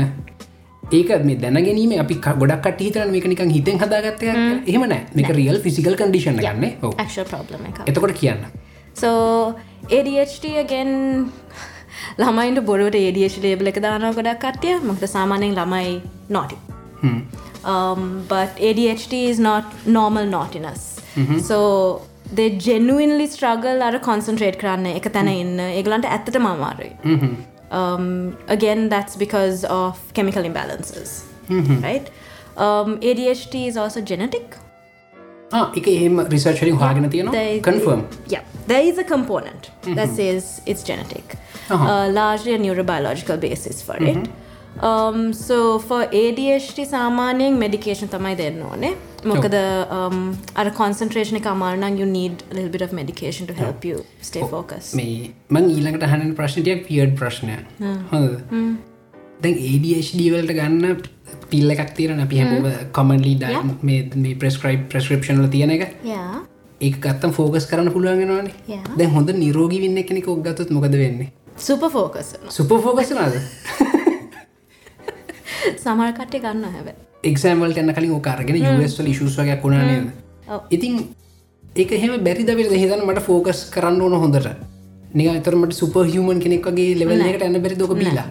Speaker 2: ඒක මේ දැනගැනීම අපි ගොඩක් කට හිතන මේක නිකන් හිතෙන් හදාගත්තය එහෙමන මේක රියල් ෆිසිකල් කඩිෂන් ගන්න. එතකොට කියන්න.
Speaker 3: So ADHD again ළමයින්ට බොරුවට ADHD ලේබල එක දානව ගොඩක් කට්ටිය. මොකද සාමානයෙන් ළමයි නොටි. Um, but ADHD is not normal naughtiness. So they genuinely struggle අර concentrate කරන්න එක තැන ඉන්න ඒගලන්ට ඇත්තට මමාරුයි. Um, again, that's because of chemical imbalances, right? Um, ADHD is also genetic.
Speaker 2: එක එහෙම රිසර්චලින් හාගෙන තියෙනවා
Speaker 3: There-
Speaker 2: confirm
Speaker 3: Yeah, there is a component that says it's genetic,
Speaker 2: Uh-huh.
Speaker 3: uh, largely a neurobiological basis for it. So for ADHD සාමාන්‍යයෙන් medication තමයි දෙන්න ඕනේ. මොකද um, අර concentration එක අමාරු නම් you need a little bit of medication to help you stay focused.
Speaker 2: මේ මං ඊළඟට හන ප්‍රශ්නටයක් පියඩ් ප්‍රශ්නය හොඳ දැන් ADHD වලට ගන්න පිල්ල එකක් තියෙන අපි හැම. කොමන්ලි මේ ප්‍රස්ක්‍රයිබ් ප්‍රස්ක්‍රප්ෂන්ල තියෙන එක.
Speaker 3: Yeah.
Speaker 2: ඒ ගත්තම් ෆෝකස් කරන්න පුළුවන්ගෙනවානේ. දැන් හොඳ නිරෝගී වෙන්න කෙනෙක ඔක්ගතත් මොකද වෙන්නේ?
Speaker 3: Super focus.
Speaker 2: සුප ෆෝකස්නාද
Speaker 3: සමහර කට්ටිය ගන්න හැබැයි.
Speaker 2: එක්සෑම්වල් යන්න කලින් ඕකාරගෙන යස්වල නේද?
Speaker 3: ඔව්.
Speaker 2: ඉතින් ඒක හෙම බැරි දවිර හිතන මට ෆෝකස් කරන්න ඕන හොඳට. නික එතරමට සුප හියමන් කෙනෙක් වගේ ලෙවල් එකට ඇන්න බැරි දොක බීලා.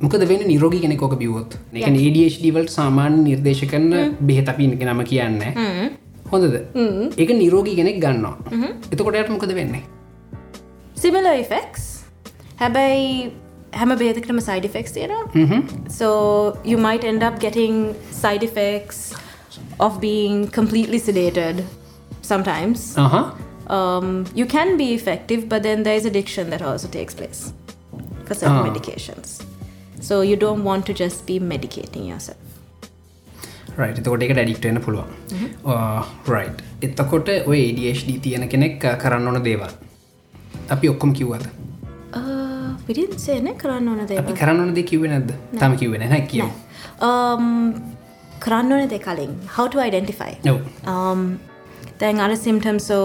Speaker 2: මොකද වෙන නිරෝගි කෙනෙ ොක බියවොත් එක ADHDවලට සාමාන්‍ය නිර්දේශ කරන බෙහෙත අපිනක නම කියන්න. හොඳද? ඒක නිරෝගී කෙනෙක් ගන්නවා. එතකොටයට මොකද වෙන්නේ?
Speaker 3: Similar effects. හැබැයි හැම බේදකටම side effects තියෙනවා. so you might end up getting side effects of being completely sedated sometimes.
Speaker 2: Ah
Speaker 3: um, you can be effective but then there is addiction that also takes place for certain
Speaker 2: Ah.
Speaker 3: medications. So you don't want to just be medicating yourself.
Speaker 2: රයි් එතකොට එක ඩැඩික්ටෙන පුළුවන්. රයි් එතකොට ඔය ADHD තියෙන කෙනෙක් අ, කරන්න ඕන දේවල්. අපි ඔක්කොම කිව්වද
Speaker 3: uh, we didn't say නේ කරන්න ඕන
Speaker 2: අපි
Speaker 3: දේවල්
Speaker 2: කරන්න ඕන දේ කිව්ව නැද්ද? තම කිව්වෙන හැ කියව
Speaker 3: um, කරන්න ඕන දේ කලින්. How to identify.
Speaker 2: නොව
Speaker 3: um, then other symptoms so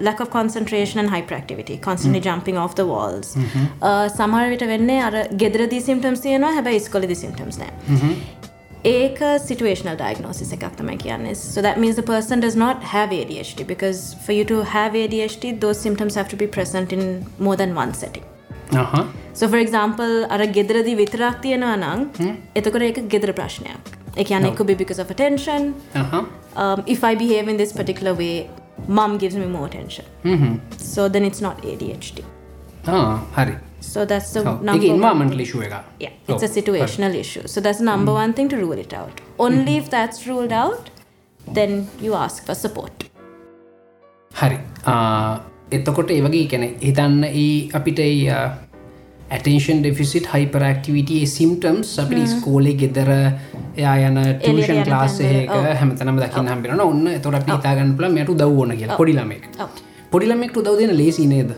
Speaker 3: lack of concentration and hyperactivity constantly jumping off the walls. uh, සමහර විට වෙන්නේ අර ගෙදරදී symptoms තියෙනවා හැබැයි ඉස්කොලේදී symptoms නෑ. ඒක situational diagnosis එකක් තමයි කියන්නේ. So that means the person does not have ADHD because for you to have ADHD those symptoms have to be present in more than one setting
Speaker 2: ah
Speaker 3: so for example අර ගෙදරදී විතරක් තියෙනවා නම් එතකොට ඒක ගෙදර ප්‍රශ්නයක් ඒ කියන්නේ it could be because of attention
Speaker 2: ah
Speaker 3: um, if I behave in this particular way, mom gives me more attention. So then it's not ADHD.
Speaker 2: හරි
Speaker 3: So that's the
Speaker 2: Oh,
Speaker 3: number.
Speaker 2: එක
Speaker 3: one
Speaker 2: ඉන්වාමන්ටලි
Speaker 3: thing.
Speaker 2: ශුව එක
Speaker 3: Yeah, it's a situational issue. So that's the number one thing to rule it out. Only if that's ruled out, then you ask for support.
Speaker 2: හරි ආ, එතකොට ඒවගේ කැන හිතන්න ඒ අපිට attention ඩෙෆිසිට හයිපරක්ටිවිට symptoms අපි ස්කෝලේ ගෙදර එයා යන ටෂන් ලාසයක හැමතනම දකින්න හම්බෙන ඔන්න තොර අපි හිතාගන්න පල මැට දව්වන කියලා. පොඩිලමෙක්
Speaker 3: ඔව්.
Speaker 2: පොඩිලමෙක් උදව් දෙන ලේසි නේද?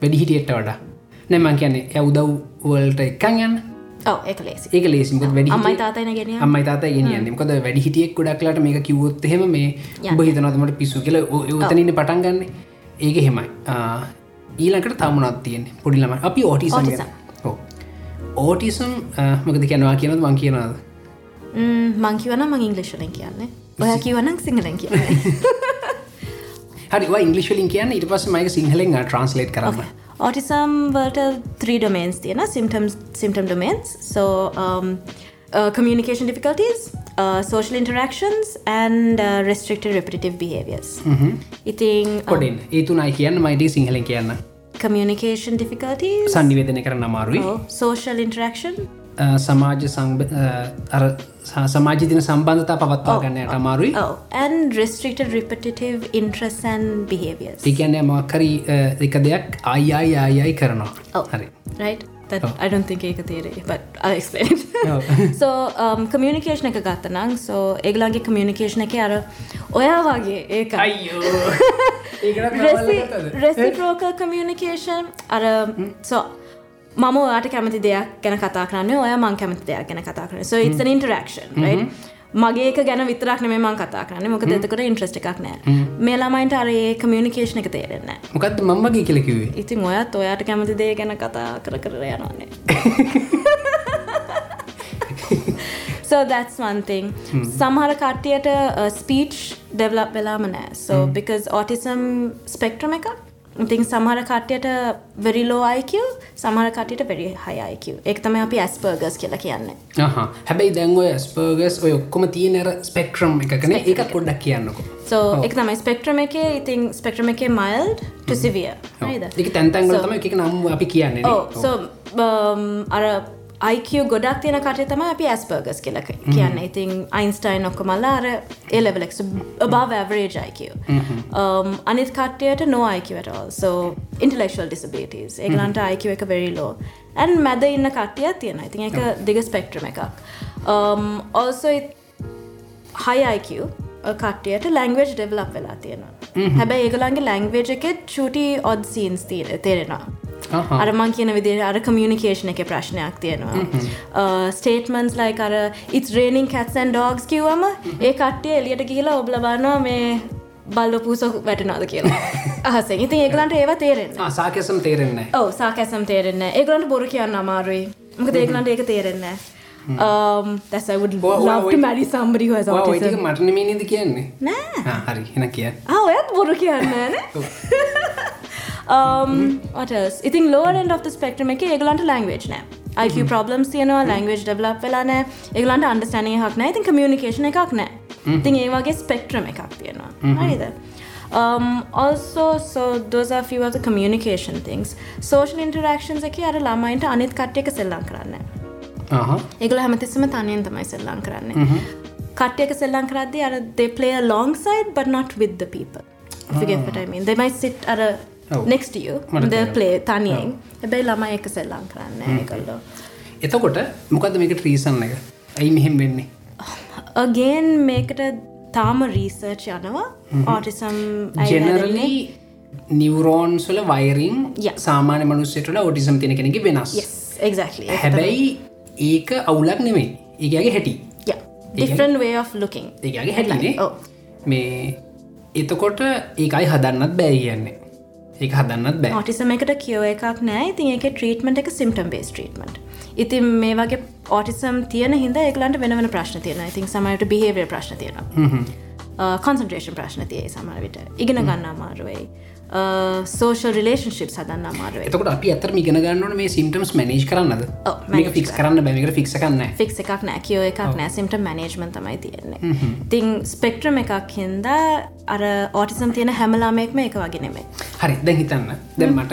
Speaker 2: වැඩි. හිටියට වඩා නැමන් කියන්නේ ය උදව්වලට එකන් යන්න.
Speaker 3: ඒක ලේසි.
Speaker 2: වැඩි
Speaker 3: අම්මයි තාතයින ගෙනිය.
Speaker 2: අම්මයි තාත ගෙනියන්න. මොකද වැඩි හිටියෙක් ගොඩක්ලට මේ කිවොත් එහෙම මේ උඹ හිතනවතමට පිස්සු කියල? උතනන්න පටන් ගන්න ඒක හෙමයි ඊළඟට තමුණත් තියෙන්නේ? පොඩිලම අපි ඕටිසම්
Speaker 3: Autism.
Speaker 2: ඕටිසම් මකද කියනවා කියනත් මං කියනවාද?
Speaker 3: Mm, මං ඉංගලිෂලෙන් කියන්නේ. ඔය කිවනක් සිංහලෙන් කියන්නේ.
Speaker 2: හරි ඉංගලිශලින් කියන්න. ඉට පස මයික සිංහලෙන් ට්‍රන්ස්ලේට් කරන්න.
Speaker 3: Autism වලට three domains තියෙන symptom domains. So um, uh, communication difficulties uh, social interactions and uh, restricted repetitive behaviors. ඉතින් um,
Speaker 2: කොඩෙන් ඒතුනයි කියන්න මයිට සිංහලෙන් කියන්න.
Speaker 3: communication difficulties.
Speaker 2: සන්නිවේදන කරන්න අමාරුයි.
Speaker 3: Oh, social interaction.
Speaker 2: අ, සමාජ ස- සමාජතින සම්බන්ධතා පවත්වා ගන්නයට අමාරුයි.
Speaker 3: oh, and restricted repetitive interests and behaviors.
Speaker 2: ඒකන්න මක්කරි එක දෙයක් අයියි අයයි කරනවා.
Speaker 3: Oh.
Speaker 2: හරි.
Speaker 3: right that I don't think ඒක තේරේ but I'll explain it.
Speaker 2: Oh.
Speaker 3: so um, communication එක ගත්තනම් so ඒගලන්ගේ communication එක අර ඔයා වගේ ඒක රෙසිප්‍රෝකල් කමියනිකේෂන් අර සෝ මම ඔයාට කැමති දෙයක් ගැන කතා කරන්න ඔය මං කැමති දෙයක් ගැන කතා කරන so it's an interaction right? මගේ එක ගැන විතරක් නෙමේ මං කතා කරන්න. මොක දෙතකට ඉන්ට්‍රස්ට එකක් නෑ. මේ ළමයින්ට අර ඒ කමියනිකේෂන එක තේරෙන්න
Speaker 2: මොකක්ද මම්මගේ කියලකිවේ
Speaker 3: ඉතින් ඔයත් ඔයාට කැමති දේ ගැන කතා කර කර යනන්නේ so that's one thing. සමහර කට්ටියට ස්පීච් ඩෙවලප් වෙලාම නෑ. So because autism spectrum එක ඉතින් සමහර කට්ටියට very low IQ සමහර කට්ටියට very high IQ ඒක තමයි අපි ඇස්පර්ගස් කියලා කියන්නේ.
Speaker 2: හහ හැබැයි දැන්ගොය ස්පර්ගස් ඔය ඔක්කොම තියනර ස්පෙක්ට්‍රම් එකකන. ඒක පොඩ්ඩක් කියන්නකු.
Speaker 3: So එක තමයි ස්පෙක්ට්‍රම එකේ ඉතින් ස්පෙක්ට්‍රම එකේ mild to severe. නේද?
Speaker 2: එක තැන්තැන්ගල තම එක නම් අපි කියන්නේ
Speaker 3: Oh, so um, අර IQ ගොඩක් තියෙන කටය තමයි අපි ඇස්පර්ගස් කියල කියන්න. ඉතින් අයින්ස්ටයින් ඔක්කොමල්ලා අර එලෙවලෙක් above average IQ අනිත් කට්ටයට at all. So intellectual disabilities. ඒගලන්ට IQ එක very low. And මැද ඉන්න කට්ටිය තියෙන ඉතින් එක දිග ස්පෙක්ට්‍රම එකක්. It හයි IQ කට්ටියට ලැංවේජ් ඩෙවලප් වෙලා තියෙනවා. හැබැයි ඒගලන්ගේ ලැංවේජ් එකෙත් චුටි ඔඩ් සීන්ස් තේරෙනවා. අරමං කියන විදිර අර කමියනිකේෂන එක ප්‍රශ්නයක් තියෙනවා. ස්ටේටමන්ස් ලයි අර ඉත් රේනිින් කැත්සන් ඩෝගස් කිව්වම ඒ කට්ටිය එලියට ගිහිලා ඔබලබන්නවා මේ බල්ල පූසො වැටනාද කියලා. අහස ඉතින් ඒගලන්ට ඒව තේරෙන්න
Speaker 2: සාකසම් තේරෙන්න
Speaker 3: ඔව සාකැසම් තේරෙන්න ඒගලන්ට බොරු කියන්න අමාරුයි. මොක ඒගලන්ට ඒක තේරෙන්න Um, that's I would
Speaker 2: Well, well,
Speaker 3: love to
Speaker 2: wait.
Speaker 3: marry somebody who has
Speaker 2: ඔයිටික
Speaker 3: autism.
Speaker 2: මටනමේනද කියන්නේ?
Speaker 3: නෑ.
Speaker 2: ආ, හරි. එන කිය.
Speaker 3: ආ ඔයත් බොරු කියන්න නේ um, what else? ඉතින් lower end of the spectrum එක ඒගලන්ට language නෑ. IQ problems තියනවා ලංගවේජ් ඩෙවලප් වෙලා නෑ. ඒගලන්ට අන්ඩස්ටනිය හක් නෑ. ඉතින් කමියනිකේෂන එකක් නෑ. ඉතින් ඒ වගේ ස්පෙක්ට්‍රම එකක් තියෙනවා. හරිද Um, also, so those are few of the communication things. Social interactions එක අර ළමයින්ට අනිත් කට්ටියක සෙල්ලම් කරන්න. ඒගොල්ලෝ හැමතිස්සම තනියෙන් තමයි සෙල්ලම් කරන්නේ. කට්ටියක සෙල්ලම් කරද්දී අර they play alongside but not with the people. If you get what I mean. They might sit අර next to you. they play තනියෙන්. හැබැයි ළමයි එක සෙල්ලම් කරන්නේ ඒගොල්ලෝ.
Speaker 2: එතකොට මොකද්ද මේකට රීසන් එක? ඇයි මෙහෙම වෙන්නේ?
Speaker 3: again මේකට තාම රීසර්ච් යනවා ඕටිසම්
Speaker 2: ජෙනරලි නිවරෝන්ස් වල වයිරිං
Speaker 3: Yeah.
Speaker 2: සාමාන්‍ය මනුස්සයටල ඔටිසම් තියෙන කෙනෙක වෙනස් හැබැයි ඒක අවුලක් නෙමේ ඒගේ හැටි.
Speaker 3: Yeah. different way of looking.
Speaker 2: ඒගේ හැටිනේ. මේ එතකොට ඒකයි හදන්නත් බෑ කියන්නේ. ඒක හදන්නත් බෑ.
Speaker 3: ඕටිසම එකට කියෝ එකක් නෑ. ඉතින් ඒක ට්‍රීටමට එක සිම්ටම් බේස් ට්‍රීටමට ඉතින් මේ වගේ ඕටිසම් තියෙන හිද ඒකලන්ට වෙන වෙන ප්‍රශ්න තියෙන ඉතින් සමයට බිහේවය ප්‍රශ්න තියෙනවා. කොන්සන්ට්‍රේෂන් ප්‍රශ්න තියේ සමරවිට ඉගෙන ගන්න අමාරුවයි සෝෂල් රිලේශන්ශිප් සදන්න අමාරුවේ
Speaker 2: එතකොට අපි අතර මිගෙන ගන්නවන මේ සිම්ටම්ස් මනේජ් කරන්නද? මේක ෆික්ස් කරන්න. බැමිකට ෆික්ස කන්න
Speaker 3: ෆික්ස් එකක් නෑ කියෝ එකක් නෑ සිම්ට මනේජ්මන් තමයි තියෙන්නේ. තිං ස්පෙක්ට්‍රම එකක් හින්ද අර ඕටිසම් තියෙන හැමලාමෙක්ම එක වගේ නෙමේ
Speaker 2: හරි දැන් හිතන්න. දැන් මට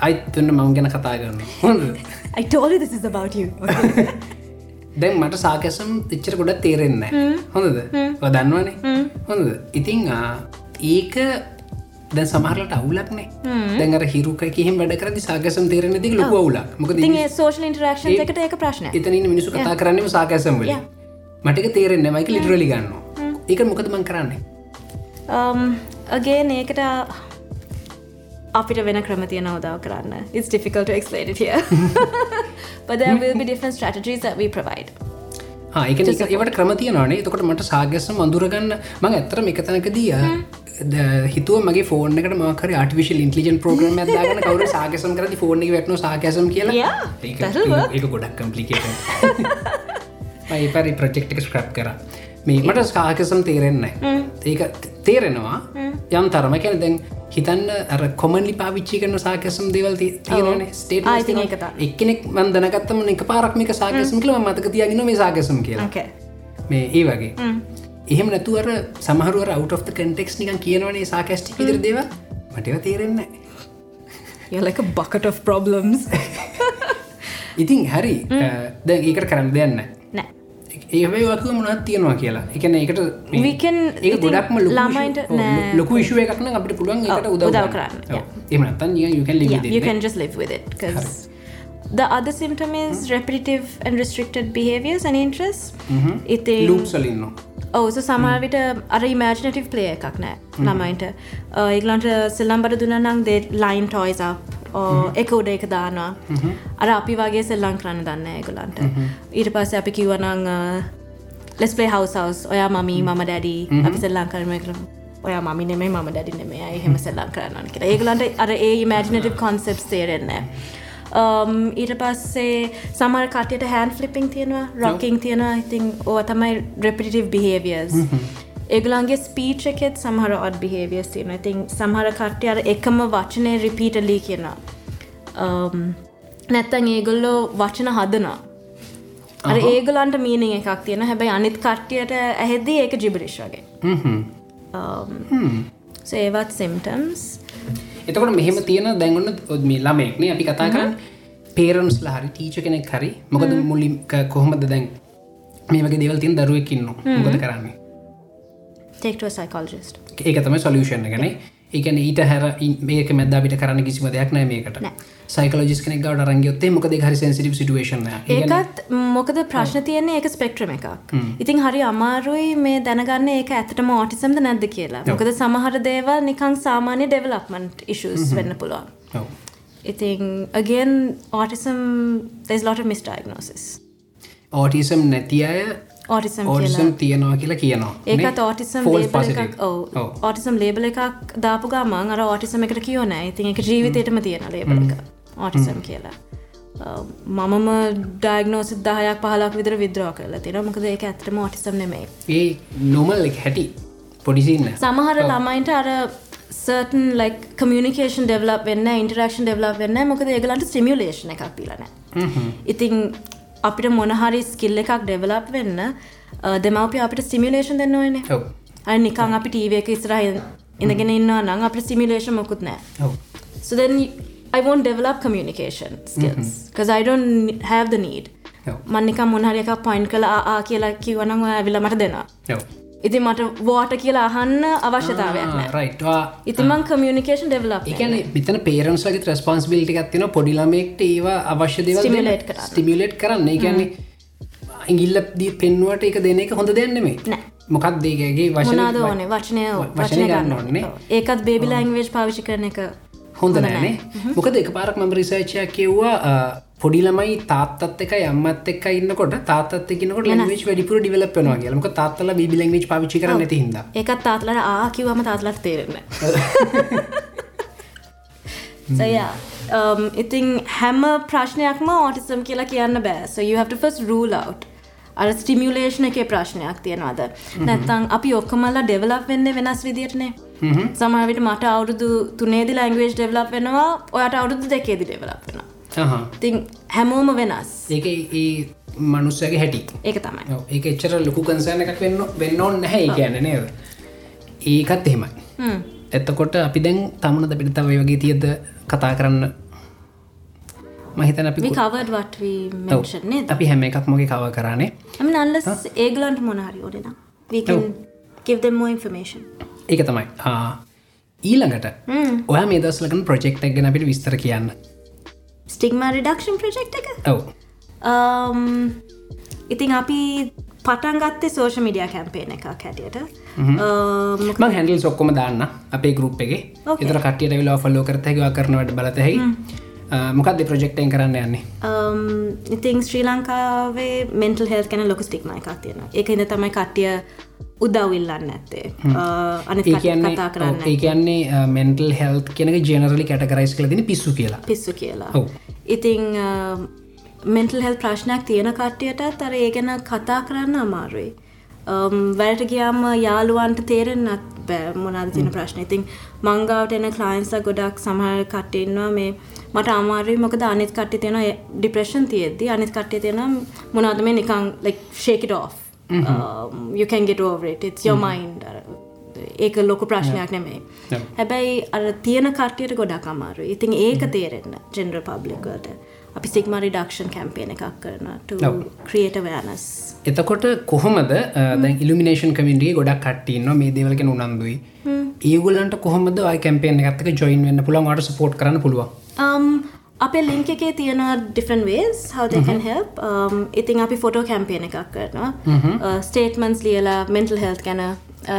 Speaker 2: අයිත්තුන්න මං ගැන කතා කරන්න. දැන් මට සාකැසම් එච්චර ගොඩක් තේරෙන්න හොඳද? දන්නවනේ? හොඳද? ඉතිං ඒක දැන් සමහරලට අවුලක්නේ දැන්ර හිරුක කිහෙම වැඩ කරදි සාකැසම් තේරෙන ති ලොක අවුලක්. මොකද
Speaker 3: ඉතින් ඒ සෝෂල් ඉන්ටරක්ෂන් එකට ඒක ප්‍රශ්නය
Speaker 2: එතනින් මිනිසු කතා කරන්නම සාකැසම් වල මටක තේරෙන්න මයික ලිටරලි ගන්න ඒක මොකද මං කරන්නේ?
Speaker 3: අගේ ඒකට අපිට වෙන ක්‍රම තියන උදව කරන්න. It's difficult to explain it here. But there will be different strategies that we provide
Speaker 2: ඒක ඒවට ක්‍රම තියනනේ එතකොට මට සාගැසම අඳුරගන්න මං ඇත්තර එකතනකදී හිතුව මගේ ෆෝන් එකට මකර ආටිවිශල් ඉන්ටලිජන් ප්‍රෝග්‍රම දාගන කවර සාකසම් කරදි ෆෝන් එක වැටන සාකසම් කියලා. ඒක ගොඩක් කම්පලිකේට පරි ප්‍රජෙක්්ක ස්ක්‍රප් කර මේ මට සාකසම් තේරෙන්න ඒක තේරෙනවා. යම් තරම කැන දැන් හිතන්න අර කොමන්ලි පාවිච්චි කරන සාකසම් දේවල් තියෙනනේ ස්ටේට. එක්කෙනෙක් මන්දනකත්තම එක පාරක්මික සාකසම් කල මතක තියගෙන මේ සාකසම් කියලා. මේ ඒ වගේ. එහෙම නැතුවර සමහරුවර the context නිකන් කියනවනේ සාකස්ටික් විදිර දේව මටව තේරෙන්න
Speaker 3: a bucket of problems.
Speaker 2: ඉතින් හරි. දැ ඒකට කරන්න දෙන්න
Speaker 3: නෑ
Speaker 2: ඒවයි වතුව මොනත් තියෙනවා කියලා. එකන
Speaker 3: can-
Speaker 2: ඒක
Speaker 3: ඉතින්
Speaker 2: ගොඩක්ම
Speaker 3: ළමයින්ට නෑ.
Speaker 2: ලොකු විශුව එකක්න අපිට පුළුවන් එකට
Speaker 3: ඔව්,
Speaker 2: උදව් කරන්න. එමනත්තන් යුකැන්
Speaker 3: yeah, you
Speaker 2: ලි
Speaker 3: can just live with it because the other symptom is repetitive and restricted behaviors and interests. ඉතින්
Speaker 2: ලූප් සලින්න
Speaker 3: ඔවුස සමාවිට අර ඉමෑජනටව ප්ලේ එකක් නෑ ළමයින්ට. ඒගලන්ට සෙල්ලම්බට දුන්නනම් දේ ලයින් ටොයිස් එක උඩ එක දානවා. අර අපි වගේ සෙල්ලං කරන්න දන්න ඒගොලන්ට ඊට පස්ස අපි කිවනං ලෙස් පේ හවසවස් ඔයා මමී මම ඩැඩී අපි සෙල්ලං කරම කරම ඔයා මමි නෙමේ මම ඩැඩි නෙමේ එහෙම සෙල්ලං කරන්න කියලා. ඒගලන්ට අර ඒ ඉමෑජනටව කොන්සෙප් තේරෙන්නේ Um, ඊට පස්සේ සමර කටයට හැන් ෆලිපිං තියෙනවා රොකින් තියෙනවා. ඉතින් ඕ තමයි රෙපිටව බිහේවියස් ඒගලන්ගේ ස්පීච් එකෙත් සමහර ඔඩ් බිහේවියස් තියෙන ඉතින් සමහර කට්ටය අර එකම වචනය රිපීටලී කියනවා. Um, නැත්තන් ඒගොල්ලෝ වචන හදනා අර ඒගලන්ට මීනිං එකක් තියෙන හැබැයි අනිත් කට්ටියට ඇහෙදී ඒක ජිබරිශ් වගේ. සේවත් සිම්ටම්ස්
Speaker 2: එතකොට මෙහෙම තියෙන දැන්ගන්න මේ ළමෙක්නේ අපි කතා කරන්න. පේරන්ස් හරි ටීච කෙනෙක් හරි. මොකද මුලි කොහොමද දැන් මේ වගේ දෙවල් තින් දරුවකින්න මොකද කරන්නේ
Speaker 3: ටෙක්ටව සයිකෝජිස්ට
Speaker 2: ඒක තමයි සොලියෂන් ගැන ඒකන ඊට හැර මේක මැද අපිට කරන්න කිසිම දෙයක් නෑ මේකට. සයිකලෝජිස් කෙනෙක් ගවට රංගයොත්තේ මොකද හරි සෙන්සිටිව සිටුවේශන
Speaker 3: ඒකත් මොකද ප්‍රශ්න තියන්නේ ඒක ස්පෙක්ට්‍රම එකක්. ඉතින් හරි අමාරුයි මේ දැනගන්න ඒක ඇතටම ඕටිසම්ද නැද්ද කියලා. මොකද සමහර දේවල් නිකං සාමාන්‍ය ඩෙවලප්මන්ට් ඉශස් වෙන්න පුළුවන්. ඉතින් අගෙන් autism lot of misdiagnosis.
Speaker 2: Autism නැති අය
Speaker 3: ඕටිසම්
Speaker 2: ඕටිසම් තියෙනවා කියලා කියනවා.
Speaker 3: ඒකත් ඕටිසම්
Speaker 2: False
Speaker 3: ලේබල්
Speaker 2: positive.
Speaker 3: එකක් ඔව. ඕටිසම් ලේබල එකක් දාපු ගමන් අර ඕටිසම් එකට කියෝනෑ ඉතින් එක ජීවිතයටම තියෙන ලේබල එක. ඕටිසම් කියලා. මමම ඩයිගනෝසි දහයක් පහලක් විදර විද්‍රෝ කරලා තියෙන මොකද ඒක ඇත්තම ඕටිසම් නෙමේ
Speaker 2: ඒ නොමල් හැටි පොඩිසින්න
Speaker 3: සමහර ළමයින්ට අර certain like communication develop වෙන්න interaction develop වෙන්න මොකද ඒගලන්ට stimulation එකක් දීලා නැහැ. ඉතින් අපිට මොන හරි skill එකක් develop වෙන්න දෙමව්පිය අපිට stimulation දෙන්න ඕනේ. අය නිකන් අපි ටීවී එක ඉස්සරහින් ඉඳගෙන ඉන්නවා නම් අපිට stimulation මොකුත් then you- I won't develop communication skills because I don't have the need.
Speaker 2: ඔව්
Speaker 3: මං නිකන් මොන හරි එකක් point කළා ආ කියලා කිව්වනම් ඔයා ඇවිල්ලා මට දෙනවා. ඉතින් මට water කියලා අහන්න අවශ්‍යතාවයක්.
Speaker 2: රයිට්වා
Speaker 3: මං communication develop
Speaker 2: එකන මෙතන පේරන්ස් වගේ ත්‍රස්පන්ස්බිලිටි එකත්තින පොඩිලමෙක්ට ඒවා අවශ්‍ය
Speaker 3: Stimulate කරන්න.
Speaker 2: ස්ටිමියලේට් කරන්න. කියන්නේ ඉගිල්ල දී පෙන්නුවට එක දෙන එක හොඳ දෙන්නෙමේ
Speaker 3: නෑ.
Speaker 2: මොකක් දේගේ වශන
Speaker 3: මොනාද ඕනේ? වචනය
Speaker 2: වචනය ගන්න
Speaker 3: ගන්න
Speaker 2: ඕනේ.
Speaker 3: ඕනේ. ඒකත් බේබි ලැංග්වේජ් පාවිච්චි කරන එක
Speaker 2: හොඳ නෑනේ මොකද එක පාරක් මම රිසර්චයක් කිව්වා පොඩිලමයි තාත්තත් එක යම්මත් එක් ඉන්නකොට තාත්තත් එකනකොට ලංවේජ් වැඩිපුර ඩිවලප් වෙනවා කියලා. මොකද තාත්තලා බීබි ලැංග්වේජ් පාවිච්චි කරන්නේ නැති හින්දා.
Speaker 3: ඒකත් තාත්ලට ආ කිව්වම තාත්ලට තේරෙන්න සය ඉතින් හැම ප්‍රශ්නයක්ම ඕටිසම් කියලා කියන්න බෑ. So you have to first rule out. අර ස්ටිමියලේෂන එකේ ප්‍රශ්නයක් තියෙනවාද? නැත්තං අපි ඔක්කමල්ලා ඩෙවලප් වෙන්න වෙනස් විදිටනේ සමහවිට මට අවුරුදු තුනේදි ලැංගවේජ් ඩෙවලප් වෙනවා ඔයට අවුරුදු දෙකේදි ඩෙවලප් වෙනවා
Speaker 2: හහ
Speaker 3: ඉතින් හැමෝම වෙනස්.
Speaker 2: ඒක ඒ මනුස්සයගේ හැටි.
Speaker 3: ඒක තමයි.
Speaker 2: ඒක එච්චර ලොකු කන්සෑන එකක් වෙන්න වෙන්න ඕන්න නැහැ ඒ කියන්න නේද? ඒකත් එහෙමයි.
Speaker 3: හ්ම්.
Speaker 2: එතකොට අපි දැන් තමුණ පිට තව ඒ වගේ තියද කතා කරන්න? මහිතන අපි
Speaker 3: we
Speaker 2: කො-
Speaker 3: covered what we
Speaker 2: ඔව්.
Speaker 3: mentioned නේද?
Speaker 2: අපි හැම එකක් මොගේ කව කරන්නේ
Speaker 3: mean, unless ඒගලන්ට මොනහරි them more information.
Speaker 2: ඒක තමයි. ඊළඟට ඔයා මේ දස්ලකන ප්‍රජෙක්් එක ගැන අපිට විස්තර කියන්න
Speaker 3: ස්ටිග්මා රිඩක්ෂන් ප්‍රජෙක්් එක? um, ඉතින් අපි පටන් ගත්තේ සෝෂ මිඩිය කැම්පේන එකක් හැටියට. um,
Speaker 2: මං හැඩල් සොක්කොම දාන්න අපේ ගරුප් එක. එතර කටියට වෙලා ෆල්ලෝ කරතැකවා කරනවට බලතැයි මොකක්ද ප්‍රජෙක්්ටෙන් කරන්න යන්නේ?
Speaker 3: Um, ඉතින් ශ්‍රී ලංකාවේ මෙන්ටල් හෙල් කැන ලොක ස්ටික්ම එකක් තියෙන එක ඉඳ තමයි කට්ටිය උදව්විල්ලන්න ඇත්තේ අනි කතා කරන්න
Speaker 2: ඒ කියන්නේ මෙන්ටල් හෙල්් කෙනක ජනරලි කටකරයිස් කල දින පිස්සු කියලා.
Speaker 3: පිස්සු කියලා. ඉතිං මෙන්ටල් හෙල් ප්‍රශ්නයක් තියෙන කට්ටියට අර ඒ ගැන කතා කරන්න අමාරුයි වැඩට ගියාම යාළුවන්ට තේරෙන්න්නත් බෑ. මොනාද තින ප්‍රශ්න? ඉතින් මංගාවට එන කලයින්ස ගොඩක් සමහර කට්ටන්නවා මේ මට අමාරුයි මොකද අනිත් කට්ටි තියෙන ඩිප්‍රේෂන් තියෙද්දි අනිත් කට්ටිය තියෙන මොනාද මේ නිකං ෂේකට off. um, you can get over it. It's your mind. අර ඒක ලොකු ප්‍රශ්නයක් නෙමේ
Speaker 2: Yeah.
Speaker 3: හැබැයි අර තියෙන කට්ටියට ගොඩක් අමාරු ඉතින් ඒක තේරෙන්න ජෙනර පබ්ලිකට අපි සිගම රිඩක්ෂන් කැම්පේන එකක් කරන ක්‍රියට වෑනස්
Speaker 2: එතකොට කොහොමද ඉල්ිනේෂන් කමින්ටිය ගොඩක් කට්ටන්න මේ දේවලගෙන උනන්දුයි. ඒගුලන්ට කොහොමද ඔය කැම්පේන එකත්තක ජොයින් වෙන්න පුළන් වට සපෝට් කරන්න පුළුවන්?
Speaker 3: Um, අපේ ලිංක එකේ තියෙන ඩිෆන් වේස් හවදකන් හෙල්ප් ඉතින් අපි ෆොටෝ කැම්පේන එකක් කරනවා. ස්ටේටමන්ස් ලියලා මෙන්ටල් හෙල්් ගැන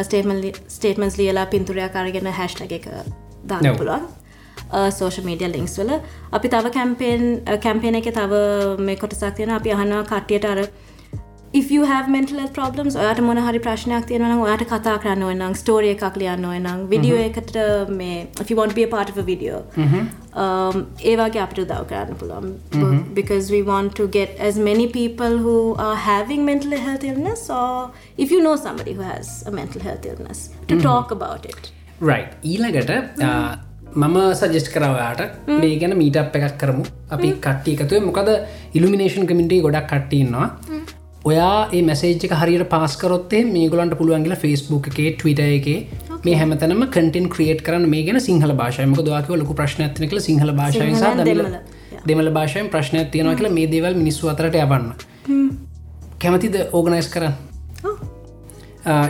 Speaker 3: ස්ටේටමන්ස් ලියලා පින්තුරයක් අරගෙන හැෂ්ට එක දාන්න. පුළුවන් සෝෂ මීඩිය ලිංක්ස් වල. අපි තව කැම්පේන් කැම්පේන එක තව මේ කොටසක් තියෙන අපි අහනවා කට්ටියට අර if you have mental health problems ඔයාට මොන හරි ප්‍රශ්නයක් තියෙනවා නම් ඔයාට කතා කරන්න ඕන නම් ස්ටෝරි එකක් ලියන්න ඕන නම් වීඩියෝ එකට මේ if you want to be a part of a video. um, ඒ වගේ අපිට උදව් කරන්න පුළුවන්. because we want to get as many people who are having mental health illness or if you know somebody who has a mental health illness to talk about it.
Speaker 2: රයි ඊළඟට මම සජෙස්් කරවාට මේ ගැන මීට අප එකක් කරමු. අපි කට්ටිය එකතුව මොකද ඉල්ිනේෂන් කමිටේ ගොඩක් කට්ටන්නවා ඔයා ඒ මැසේජ් එක හරියට පාස්කරොත්තේ මේ ගොලන්ට පුළුවන්ගල ෆස්බුක් එකේ ටවිට එක මේ හැමතනම කටන් ක්‍රියට් කරන මේ ගැන සිංහල භාෂයමක දවාක ලොකු ප්‍රශ්නයත්න කළ සිංහල භාෂය දමිල භාෂයෙන් ප්‍රශ්නයක් තියෙනවා කියලා මේ දේවල් මිනිස්සු අතරට යවන්න. කැමතිද ඕගනයිස් කරන්න.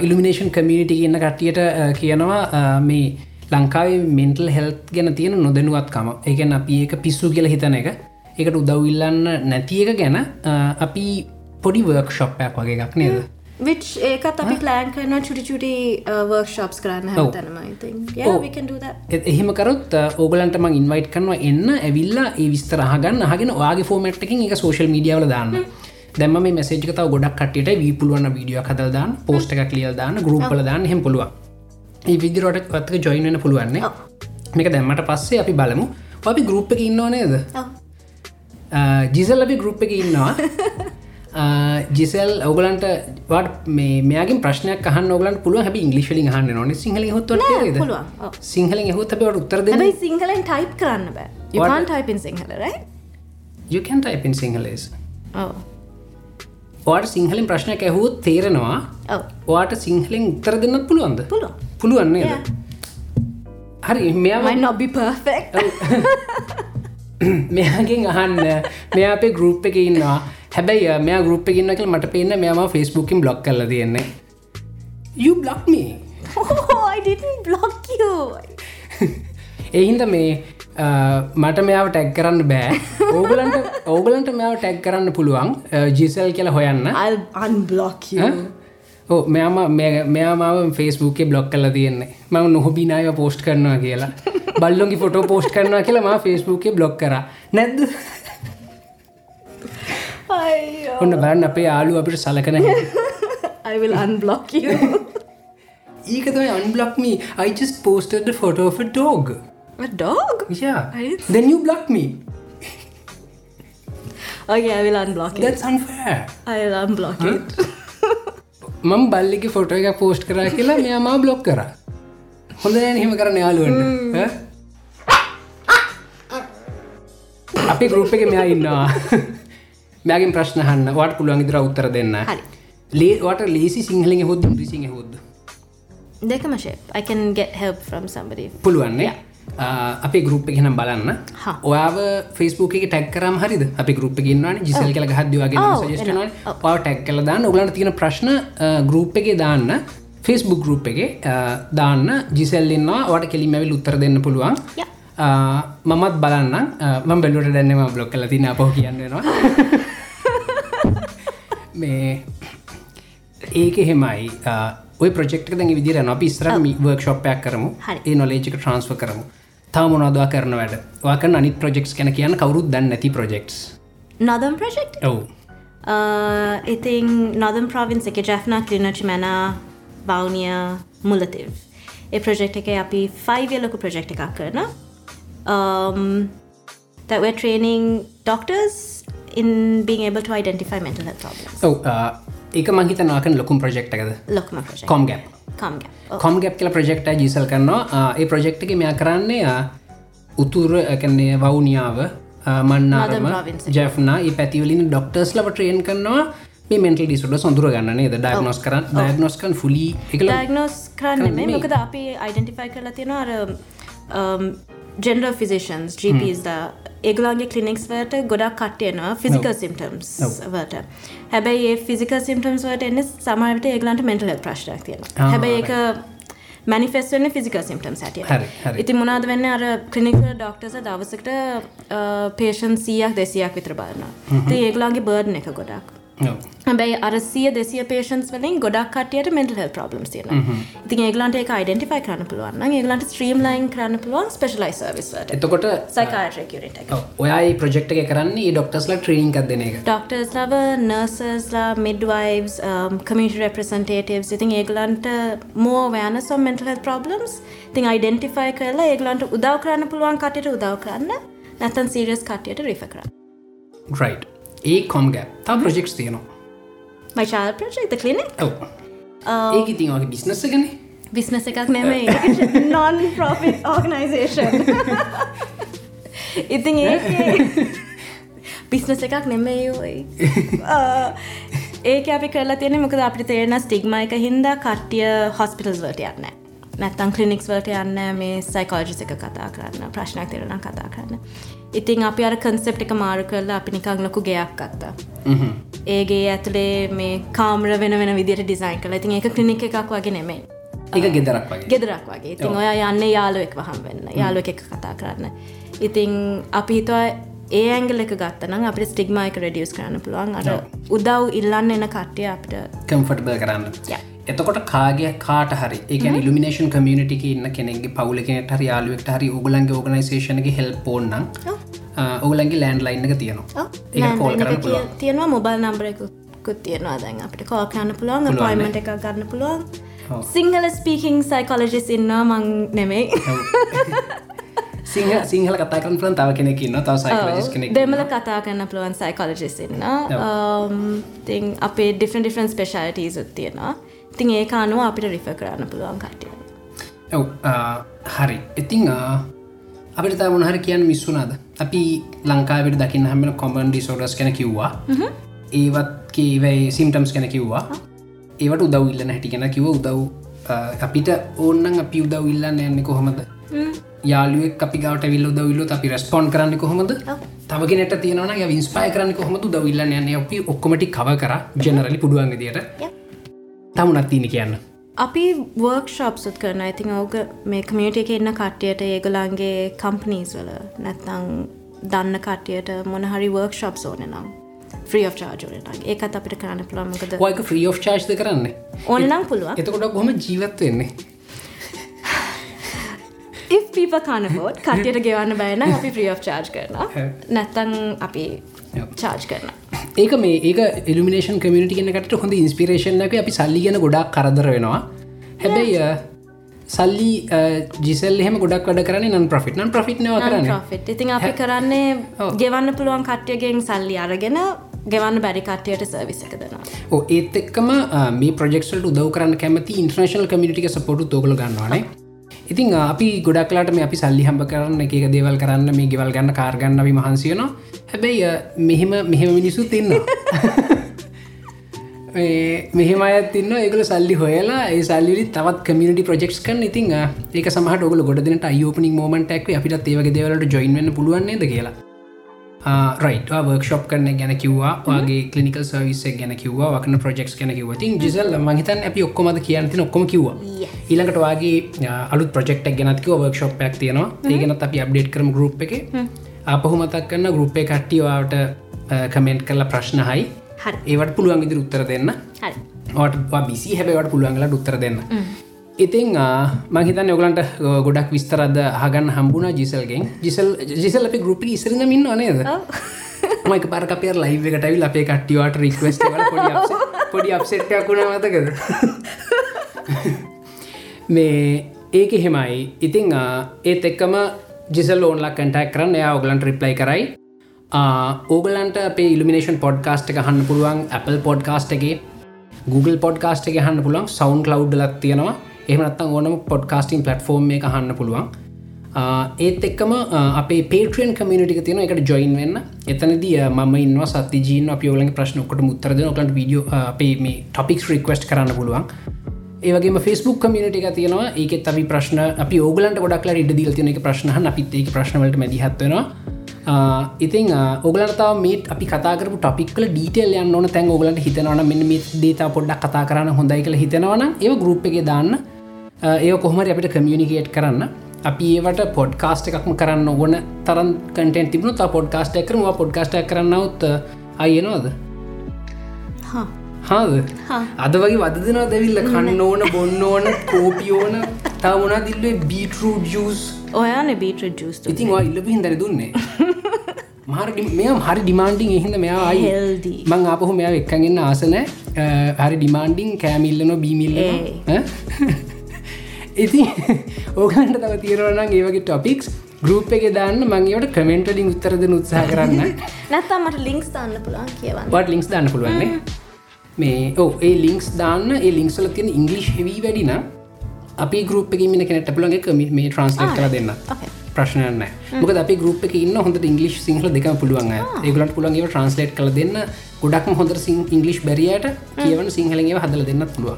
Speaker 2: ඉල්ිනේෂන් කමියනිටි ඉන්න කට්ටියට අ, කියනවා අ, මේ ලංකාවේ මෙන්ටල් හෙල්ත් ගැන තියෙන නොදැනුවත්කම. ඒකැන අපි ඒක පිස්සු කියල හිතන එක. එකට උදව්ඉල්ලන්න නැති එක ගැන අපි පොඩි වර්ක් ශොප්පයක් වගේ එකක් නේද?
Speaker 3: Which ඒකත් අපි ප්ලෑන් කරන චුටි චුටි වර්ක්ෂොප්ස් කරන්න
Speaker 2: එහෙම කරොත් ඕගලන්ට මං ඉන්වයිට් කරනවා එන්න ඇවිල්ලා ඒ විස්තර අහගන්න. අහගෙන ඔයාගේ ෆෝමට්කින් එක සෝශල් මීඩියාවල දාන්න. දැම මේ මැසේජක තව ගොඩක් කටියට වී පුළුවන් වීඩියෝ හදල් දාන්න පෝස්ට එකක් ලියල් දාන්න ගරුප්පල දාන්න හෙම පුළුවන් ඒ විදිරට පත්ක ජොයින් වෙන පුළුවන්නේ. මේක දැම්මට පස්සේ අපි බලමු. අපි ගරුප් එක ඉන්නවා නේද. ජිසල් අපි ගරුප් එක ඉන්නවා. ජිසල් ඔගලන්ට වට මේයාගේ ප්‍රශ්නයක් අහන්න ඔගලන් පුළුව හැ ඉංගලිශලින් හන්න නොන. සිහල හොත්. සිංහලෙන් හොත් බට උත්තර
Speaker 3: හැබයි සිංහලෙන් ටයිප් කරන්න බෑ. ටයිපින් සිංහල
Speaker 2: යකන් ටයිපන් සිංහලස්
Speaker 3: ඔව.
Speaker 2: වාට සිංහලින් ප්‍රශ්නයක් ඇහුත් තේරෙනවා.
Speaker 3: ඔව.
Speaker 2: වාට සිංහලෙන් උත්තර දෙන්නත් පුළුවන්ද
Speaker 3: පුළුවන් Yeah.
Speaker 2: හරි මෙයා
Speaker 3: මයි නොබි පර්ෆෙක්
Speaker 2: මෙයාගෙන් අහන්න. මෙයා අපේ ගරුප් එක ඉන්නවා. හැබැයි මෙයා ගරුප් එක ඉන්න කළ මට පේන්න මෙයාම ෆස්බුකින් බ්ලොක් කල තියෙන්නේ. You බ්ලොක් මේ
Speaker 3: I didn't block you.
Speaker 2: එහින්ද මේ මට මෙයාව ටැක් කරන්න බෑ. ඕගලන්ට ඕගලන්ට මෙයාව ටැක් කරන්න පුළුවන් ජිසල් කියලා හොයන්න.
Speaker 3: I'll unblock you.
Speaker 2: ඕ මෙයාම මෙයාමාව ෆේස්බුකේ බ්ලොක් කල තියෙන්නේ. මම නොහොබිනාය පෝස්ට් කරනවා කියලා. බල්ලොගේ ෆොටෝ පෝස්ට් කරනවා කියලා ම ෆේස්බුකේ බ්ලොක් කර. නැද්ද. ඔන්න බරන්න අපේ යාලු අපිට සලකන
Speaker 3: I will unblock you.
Speaker 2: ඒක තමයි අන්බලොක්ම I just posted the photo of a dog.
Speaker 3: A dog?
Speaker 2: Yeah.
Speaker 3: I
Speaker 2: then you block me.
Speaker 3: Okay I will unblock it.
Speaker 2: That's unfair.
Speaker 3: I will unblock it
Speaker 2: මම Bhallika photo එක post කරා කියලා මෙයාමා block කර. හොඳ නෑ හෙම. කරන යාලුවට අපි ගරුප් එක මෙයා ඉන්නවා. මෑගෙන් ප්‍රශ්නහන්න වට පුළුවන් ඉදිර උත්තර දෙන්න. ලේවට ලේසි සිංහලින් හොද රිසිංහ හොද
Speaker 3: දෙකම shape. I can get help from somebody.
Speaker 2: පුළුවන්නේ අපේ ගරුප් නම් බලන්න. ඔයාව ෆස්බුක ටැක් කරම් හරිද? අපි ගරුප් ගන්නවන ජිසල් කල හදවාගේ. පව ටැක් කල දාන්න. ඔගලන්ට තියෙන ප්‍රශ්න ගරුප් එක දාන්න. ෆස්බුක් ගරුප් එක දාන්න. ජිසල්ලන්නවා වට කෙලිමැවිල් උත්තර දෙන්න පුළුවන්. මමත් බලන්න. මම බැලුවට දැන්නම බ්ලොක් කල තින අපහ කියන්නවා මේ ඒක හෙමයි ඔය ප්‍රෙක්් දැ විදිර අපි ස්රම වර්ක්ෂොප්යක් කරමු. ඒ නොලේජික ට්‍රන්ස්ෆ කරමු තා මොනදවා කරන වැඩ? වාක අනිත් ප්‍රජෙක්ස් කැන කියන්න කවරුත් දන්න නැති ප්‍රජෙක්ස්
Speaker 3: Northern project?
Speaker 2: ඔවු.
Speaker 3: uh, ඉතින් Northern province එක ජැෆ්නා ක්ලිනච් මැන බෞනිය මුලතිව් ඒ ප්‍රජෙක්් එක අපි 5 ලොකු ප්‍රජෙක්් එකක් කරන. Um, that we're training doctors in being able to identify mental health problems
Speaker 2: ඔව ඒක මහිතනාකන ලොකුම් ප්‍රජෙක්් එකද?
Speaker 3: ලොකම
Speaker 2: කොම් ගැප් කොම් ගැප් කියල ප්‍රජෙක්ට ජීසල් කරනවා. ඒ ප්‍රජෙක්් එක මෙයා කරන්නේ උතුර එකන්නේ වවුනියාව මන්නාරම ජැෆ්නා ඒ පැතිවලින් ඩොක්ටර්ස් ලව ට්‍රේන් කරනවා. මෙන්ටල් ඩිසුට සොඳුර ගන්නනේ ද ඩයිගනොස් කරන්න ඩයිගනොස්කන් ෆුලි එකල
Speaker 3: diagnose කරන්න. මොකද අපි identify කරලා තියෙනවා අර um, general physicians GPs ද ඒගලන්ගේ කලිනික්ස් වලට ගොඩක් කට්ටයනවා ෆිසිකල් සිම්ටම්ස් වලට. හැබැයි ඒ ෆිසිකල් සිම්ටම්ස් වලට එන්න සමහරට ඒගලන්ට මෙන්ටල් හෙල් ප්‍රශ්නයක් තියෙන හැබැයි ඒක මනිෆෙස්වන්න ෆිසිකල් සිම්ටම් සැටිය. ඉති මොනාද වෙන්න? අර කලිනික ඩොක්ටර්ස දවසකට පේෂන් සියක් දෙසියක් විතර බලන්න ති ඒගලාගේ බර්ඩ් එක ගොඩක් හැබැයි අර සිය දෙසිය පේෂන්ස් වලින් ගොඩක් කටියට මෙන්ටල් හෙල් ප්‍රබ්ලම් තියෙන ඉතින් ඒගලන්ට ඒක යිඩෙන්ටිෆයි කරන්න පුළුවන් ඒගලන්ට ස්ත්‍රීම් ලයින් කරන්න පුළුවන් ස්පෙශලයි සර්විස්වට
Speaker 2: එතකොට
Speaker 3: සයිකාට්‍රකරට එක.
Speaker 2: ඔයා ප්‍රජෙක්් එක කරන්නේ ඩොක්ටස්ල ට්‍රීන් එකක් දෙන එක.
Speaker 3: ඩොක්ටර්ස් ලව නර්සස්ලා මිඩ්වයිස් කමිට රෙප්‍රසන්ටේටවස් ඉතින් ඒගලන්ට මෝ වෑන සොම් මෙන්ටල් හෙල් ප්‍රබ්ලම්ස් තින් යිඩෙන්ටිෆයි කරලා ඒගලන්ට උදව් කරන්න පුළුවන් කටයට උදව් කරන්න. නැතන් සීරියස් කටයට රිෆ කරන්න.
Speaker 2: රයි් ඒ කොම් ගැප් තා ප්‍රජෙක්ස් තියෙනවා
Speaker 3: මයි චාල් ප්‍රජෙක්් කලිනෙක්
Speaker 2: ඒක ඉතින් වගේ බිස්නස ගන
Speaker 3: බිස්නස එකක් නෙමයි. නොන් ප්‍රොෆිට් ඕගනයිසේෂන් ඉතින් ඒ බිස්නස එකක් නෙමෙයි ඒක අපි කරලා තියෙන මොකද අපිට තේරෙන ස්ටිග්ම එක හින්දා කට්ටිය හොස්පිටල්ස් වලට යන්න නැත්තම් ක්ලිනික්ස් වලට යන්න මේ සයිකෝලජිස් එක කතා කරන්න ප්‍රශ්නයක් තියෙනවා නම් කතා කරන්න ඉතින් අපි අර කන්සෙප්ට් එක මාරු කරලා අපි නිකන් ලොකු ගෙයක් ගත්තා. ඒගේ ඇතුලේ මේ කාමර වෙන වෙන විදියට ඩිසයින් කළා. ඉතින් ඒක ක්ලිනික් එකක් වගේ නෙමෙයි.
Speaker 2: එක ගෙදරක් වගේ.
Speaker 3: ගෙදරක් වගේ. ඉතින් ඔය යන්න යාලුවෙක් වහම් වෙන්න. යාලුව එක කතා කරන්න. ඉතින් අපි හිතුවා ඒ ඇංගල එක ගත්තනම් අපිට ස්ටිග්ම එක රඩියස් කරන්න පුළුවන්. අර උදව් ඉල්ලන්න එන කට්ටිය අපිට
Speaker 2: කම්ෆටබල් කරන්න.
Speaker 3: Yeah.
Speaker 2: එතකොට කාගේ කාට හරි එක ඉල්ිනේෂන් කමියනිටි ඉන්න කෙනෙගේ පවුලකෙනට හරි යාලුවෙක්ට හරි ඔගලන්ගේ ඕගනයිසේෂනගේ හෙල් පෝන්නම් ඔගලන්ගේ ලෑන්ඩ් ලයින්න එක තියෙනවා. ඒක කෝල් පුළුවන්.
Speaker 3: තියෙනවා මොබල් නම්බරකුත් තියෙනවා. දැන් අපිට කෝ කරන්න පුළුවන්. පොයිමට එක ගන්න පුළුවන්. සිංහල ස්පීකින් සයිකොලජිස් ඉන්නවා මං නෙමෙයි.
Speaker 2: සිංහ සිංහල කතා කරන පුලන් තව කෙනෙකින්න තව සයිකලජිස් කෙනෙක්
Speaker 3: දෙමල කතා කරන්න පුළුවන් සයිකොලජිස් ඉන්න තිං අපේ ඩිෆන් ඩිෆන් ස්පෙශාලිටීස් තියෙනවා තින් ඒ අනුව අපිට රිෆ කරන්න පුළුවන් කටිය
Speaker 2: ඔව් හරි. ඉතිං අපිට තා මොනහර කියන්න මිස්සුනාද අපි ලංකාවට දකින්න හැමෙන කොමන් ඩිසෝඩස් කෙන කිව්වා. ඒවත් කේවයි සිම්ටම්ස් කෙන කිව්වා. ඒවට උදව් ඉල්ලන හැටි කෙන කිව උදව් අපිට ඕන්නන් අපි උදව් ඉල්ලන්න යන්නේ කොහොමද? යාලුවෙක් අපි ගවට විල්ල දවිල්ල අපි රස්පොන් කරන්න කොහොමද? තවගෙනට තියෙනවන විස්පාය කරන්න කොහොමද දවිල්ලන්න යන්න? අපි ඔක්කොමටි කව කර ජනරලි පුඩුවන් තමුණත් තියන කියන්න.
Speaker 3: අපි වර්ක් ශොප්සුත් කරන ඉතින් ඕක මේ කමියට එක එන්න කට්ටියට ඒගොලන්ගේ කම්පනීස් වල නැත්තං දන්න කට්ටියට මොනහරි වර්ක් ශොප් ඕන නම් ්‍රී of චාර්ජෝනට ඒකත් අපිට කරන්න පුළමකද
Speaker 2: ඔයක ්‍රී of චාර්ජ්ද කරන්න?
Speaker 3: ඕනනම් පුළුවන්.
Speaker 2: එතකොට ගොම
Speaker 3: if people can't afford කට්ටියට ගෙවන්න බෑන අපි of චාර්ජ් කරන නැත්තං අපි චාර්ජ් කරන
Speaker 2: ඒක මේ ඒක ඉල්ිනේෂන් කමිට කනකට හොඳ ඉන්ස්පිරේෂන් එක අපි සල්ලි ගැන ගොඩක් කරදර වෙනවා. හැබැයි සල්ලි ජිසල් එහෙම ගොඩක් වැඩ කරන නන් ප්‍රෆිට නන් ප්‍රෆිට් නව කරන්න?
Speaker 3: ප්‍රෆිට් ඉතින් අපි කරන්නේ ගෙවන්න පුළුවන් කට්ටියගෙන් සල්ලි අරගෙන ගෙවන්න බැරි කට්ටියට සර්විස එක දෙනවා.
Speaker 2: ඕ ඒත් එක්කම මේ ප්‍රජෙක්ට උදව කරන්න කැමති ඉන්ටර්නශල් කමිටික සපොටු තෝගල ගන්නවානේ ඉතින් අපි ගොඩක්ලාට මේ අපි සල්ලි හම්බ කරන්න එක දේවල් කරන්න මේ ගෙවල් ගන්න කාර්ගන්න අපි මහන්සියනවා හැබැයි මෙහෙම මෙහෙම මිනිස්සු තින්න මෙහෙම අයත් ඉන්න ඒකල සල්ලි හොයලා ඒ සල්ලි තවත් කමිටි ප්‍රෙක්ස් කන් ඉතින් ඒක සමහට ඔගල ගොඩදනට අයෝපනික් මෝමන්ටක් අපිට ඒවගේ දේවලට ජොයින්වන්න පුළුවන්න්නේද කියලා. රයිට වර්ක්ෂප් කරන ගැන කිවවා. වගේ කලිනිකල් සවිස ගැන කිවවා. වකන ප්‍රජෙක්ස් ගැන කිව තින් ජිසල් මහිතන් අපි ඔක්කොමද කියන්ති ඔක්කොම කිව ඊළඟට වගේ අලු ප්‍රෙක්ට ගැනතික වර්ක්ෂප් ක් තියෙනවා. ඒගෙනත් අපි අප්ඩේට් කරම ගරුප් එක. අපහු මතක් කන්න ගරුප්පේ කට්ටිවාට කමෙන්ට් කරලා ප්‍රශ්න හයි ඒවට පුළුවන් ඉදිරි උත්තර දෙන්න. ට බිසි හැබවට පුළුවන්ගලට උත්තර දෙන්න ඉතිං මහිතන් ඔගලන්ට ගොඩක් විස්තරද හගන්න හම්බුණ ජිසල්ගෙන්. ජිසල් ජිසල් අපි ගරුපි ඉසරම ඉන්න නේද? මයික පර අපේ ලයිව එකටවිල් අපේ කට්ටිවාට රික්වස්ට පොඩි අප්සෙට්ටයක්ුණ මතකද? මේ ඒක හෙමයි ඉතිං ඒත් එක්කම ජිසල් ඕන්ලා කටක් කරන්න. එයා ඔගලන්ට රිප්ලයි කරයි. ඕගලන්ට අපේ ඉල්ිනේෂන් පොඩ්කාස්ට් එක හන්න පුළුවන් Apple පොඩ්කාස්ට් එක Google පොඩ්කාස්ට් එක හන්න පුළුවන් සෞන්් කලව් ලත් තියෙනවා එහමනත්තන් ඕනම පොඩ්කාස්ටිං පලටෆෝර්ම් එක හන්න පුළුවන්. ඒත් එක්කම අපේ පේට්‍රියන් කමිනිටික තියෙන එකට ජොයින් වෙන්න. එතනද ම ඉන්න සති ජීන අපියෝලගේ ප්‍රශ්නකට මුත්තරද ඔකට විඩියෝ අපේ මේ ටොපික්ස් රික්වස්ට් කරන්න පුළුවන්. ඒවගේ ෆස්බුක් කමිට එක තියෙනවා. ඒකෙත් අපි ප්‍රශ්න අපි ඕගලන්ට ගොඩක් ඉඩ දිල් තියන එක ප්‍රශ්න අපිත් ඒක ප්‍රශ්නවලට මැදිහත්වෙනවා ඉතින් ඔගලතාව මේ අපි කතාකරපු ටොපික්ල ඩීටල් යන්න ඕන. තැන් ඔගලට හිතනවන මෙ මේ දේතා පොඩ්ඩක් කතා කරන්න හොඳයි කළ හිතෙනවන ඒ ගරුප් එක දාන්න. ඒ කොහමර අපිට කමියනිකේට් කරන්න. අපි ඒවට පොඩ්කාස්ට එකක්ම කරන්න ඕන තරන් කටෙන් තිබුණු තා පොඩ්කාස්ට එකරම පොඩ්කාස්ට කරන්නවත් අයනවාද හාද? අද වගේ වදදිනවා දැවිල්ල කන්න ඕන බොන්න ඕන කෝපියෝන තවුණා දිල්ලේ බීටරූ ජස්
Speaker 3: ඔයාන බීට ජස්
Speaker 2: ඉතින් ඉල්ලප හිදර දුන්නේ. මාර මෙ හරි ඩිමාන්ඩිං එහිද මෙයා අයි මං අපහු මෙයා එක්කගන්න ආසනෑ හරි ඩිමාන්ඩිං කෑමිල්ලන බීමිල්ල ඉති ඕකන්ට තව තීරවනම් ඒවගේ ටොපික්ස් ගරුප් එක දාන්න මංගේට කමෙන්ටලින් උත්තරද උත්සාහ කරන්න.
Speaker 3: නැත්තමට ලිංක්ස් දාන්න පුළන් කියවන්න.
Speaker 2: පට ලිංක්ස් දාන්න පුළුවන්නේ මේ ඕ ඒ ලිංක්ස් දාන්න ඒ ලිංක්සල තියෙන ඉංගලිෂ් හෙවී වැඩින අපි ගරුප් එක මින කෙනට පුළන්ගේ කමිට මේ ට්‍රන්ස්ලේට් කර දෙන්න. ප්‍රශ්නයන්න මොක අප ගරුප් එක ඉන්න හොඳ ඉංගලිෂ් සිංහල දෙක පුළුවන් ඒගලට පුළන්ගේ ට්‍රන්ස්ලේට් කළ දෙන්න. ගොඩක් හොඳ සිං ඉංගලිෂ් බැරියට කියවන සිංහලගේ හදල දෙන්නත් පුළුවන්.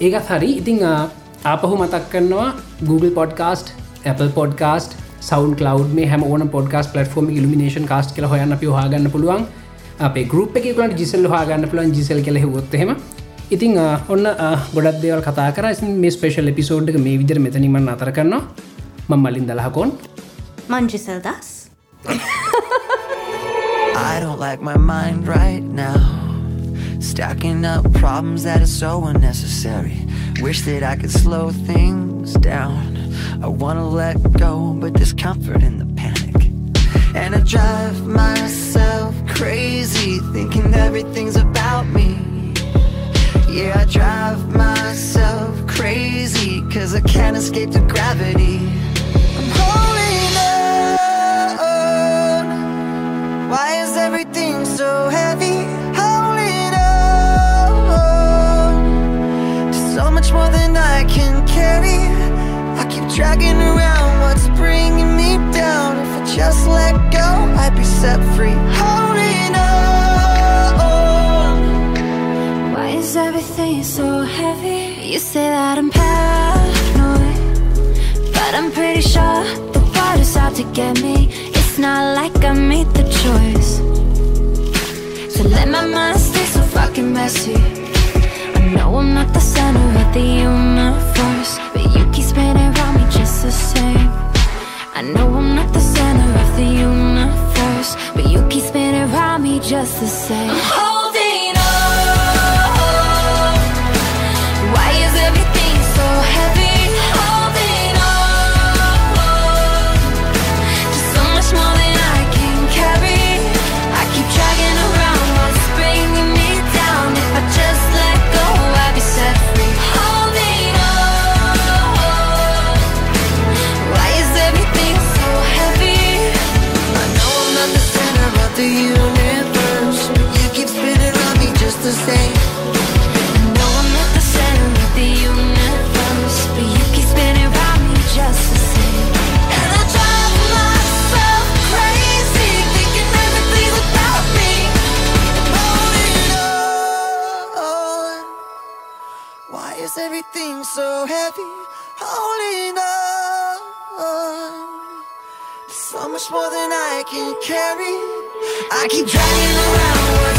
Speaker 2: ඒකත් හරි. ඉතිං ආපහු මතක් කරනවා Google පොඩ්කාස්ට් Apple පොඩ්කාස්ට් සවන් කලව් මේ හැම ඕන පොඩ්කාස් පලටෆෝර්ම ඉල්ිනේෂන් කාස්ට කල හොයන්න පි හගන්න පුළුවන්. අපේ ගරුප් එක කලට ජිසල් හගන්න පුලන් ජිසල් කල හොත්හෙම ඉතිං ඔන්න ගොඩක් දේවල් කතා කර මේ ස්පේෂල් එපිසෝඩ් එක මේ විදිර මෙතනීමන්න අතර කරනවා මං මලින් දලහකොන්
Speaker 3: මංජිසල් දස්
Speaker 4: I don't like my mind right now. Stacking up problems that are so unnecessary. Wish that I could slow things down. I wanna let go, but there's comfort in the panic. And I drive myself crazy, thinking everything's about me. Yeah, I drive myself crazy Cause I can't escape the gravity. I'm holding on
Speaker 5: Why is everything so heavy? Holding on to so much more than I can carry. I keep dragging around what's bringing me down. If I just let go, I'd be set free. Holding Why is so heavy? You say that I'm paranoid, but I'm pretty sure the world is out to get me. It's not like I made the choice. So let my mind stay so fucking messy.
Speaker 4: I know I'm not the center of the universe, but you keep spinning around me just the same.
Speaker 5: I know I'm not the center of the universe, but you keep spinning around me just the same.
Speaker 4: Everything so heavy? Holding on. So much more than I can carry. I keep dragging around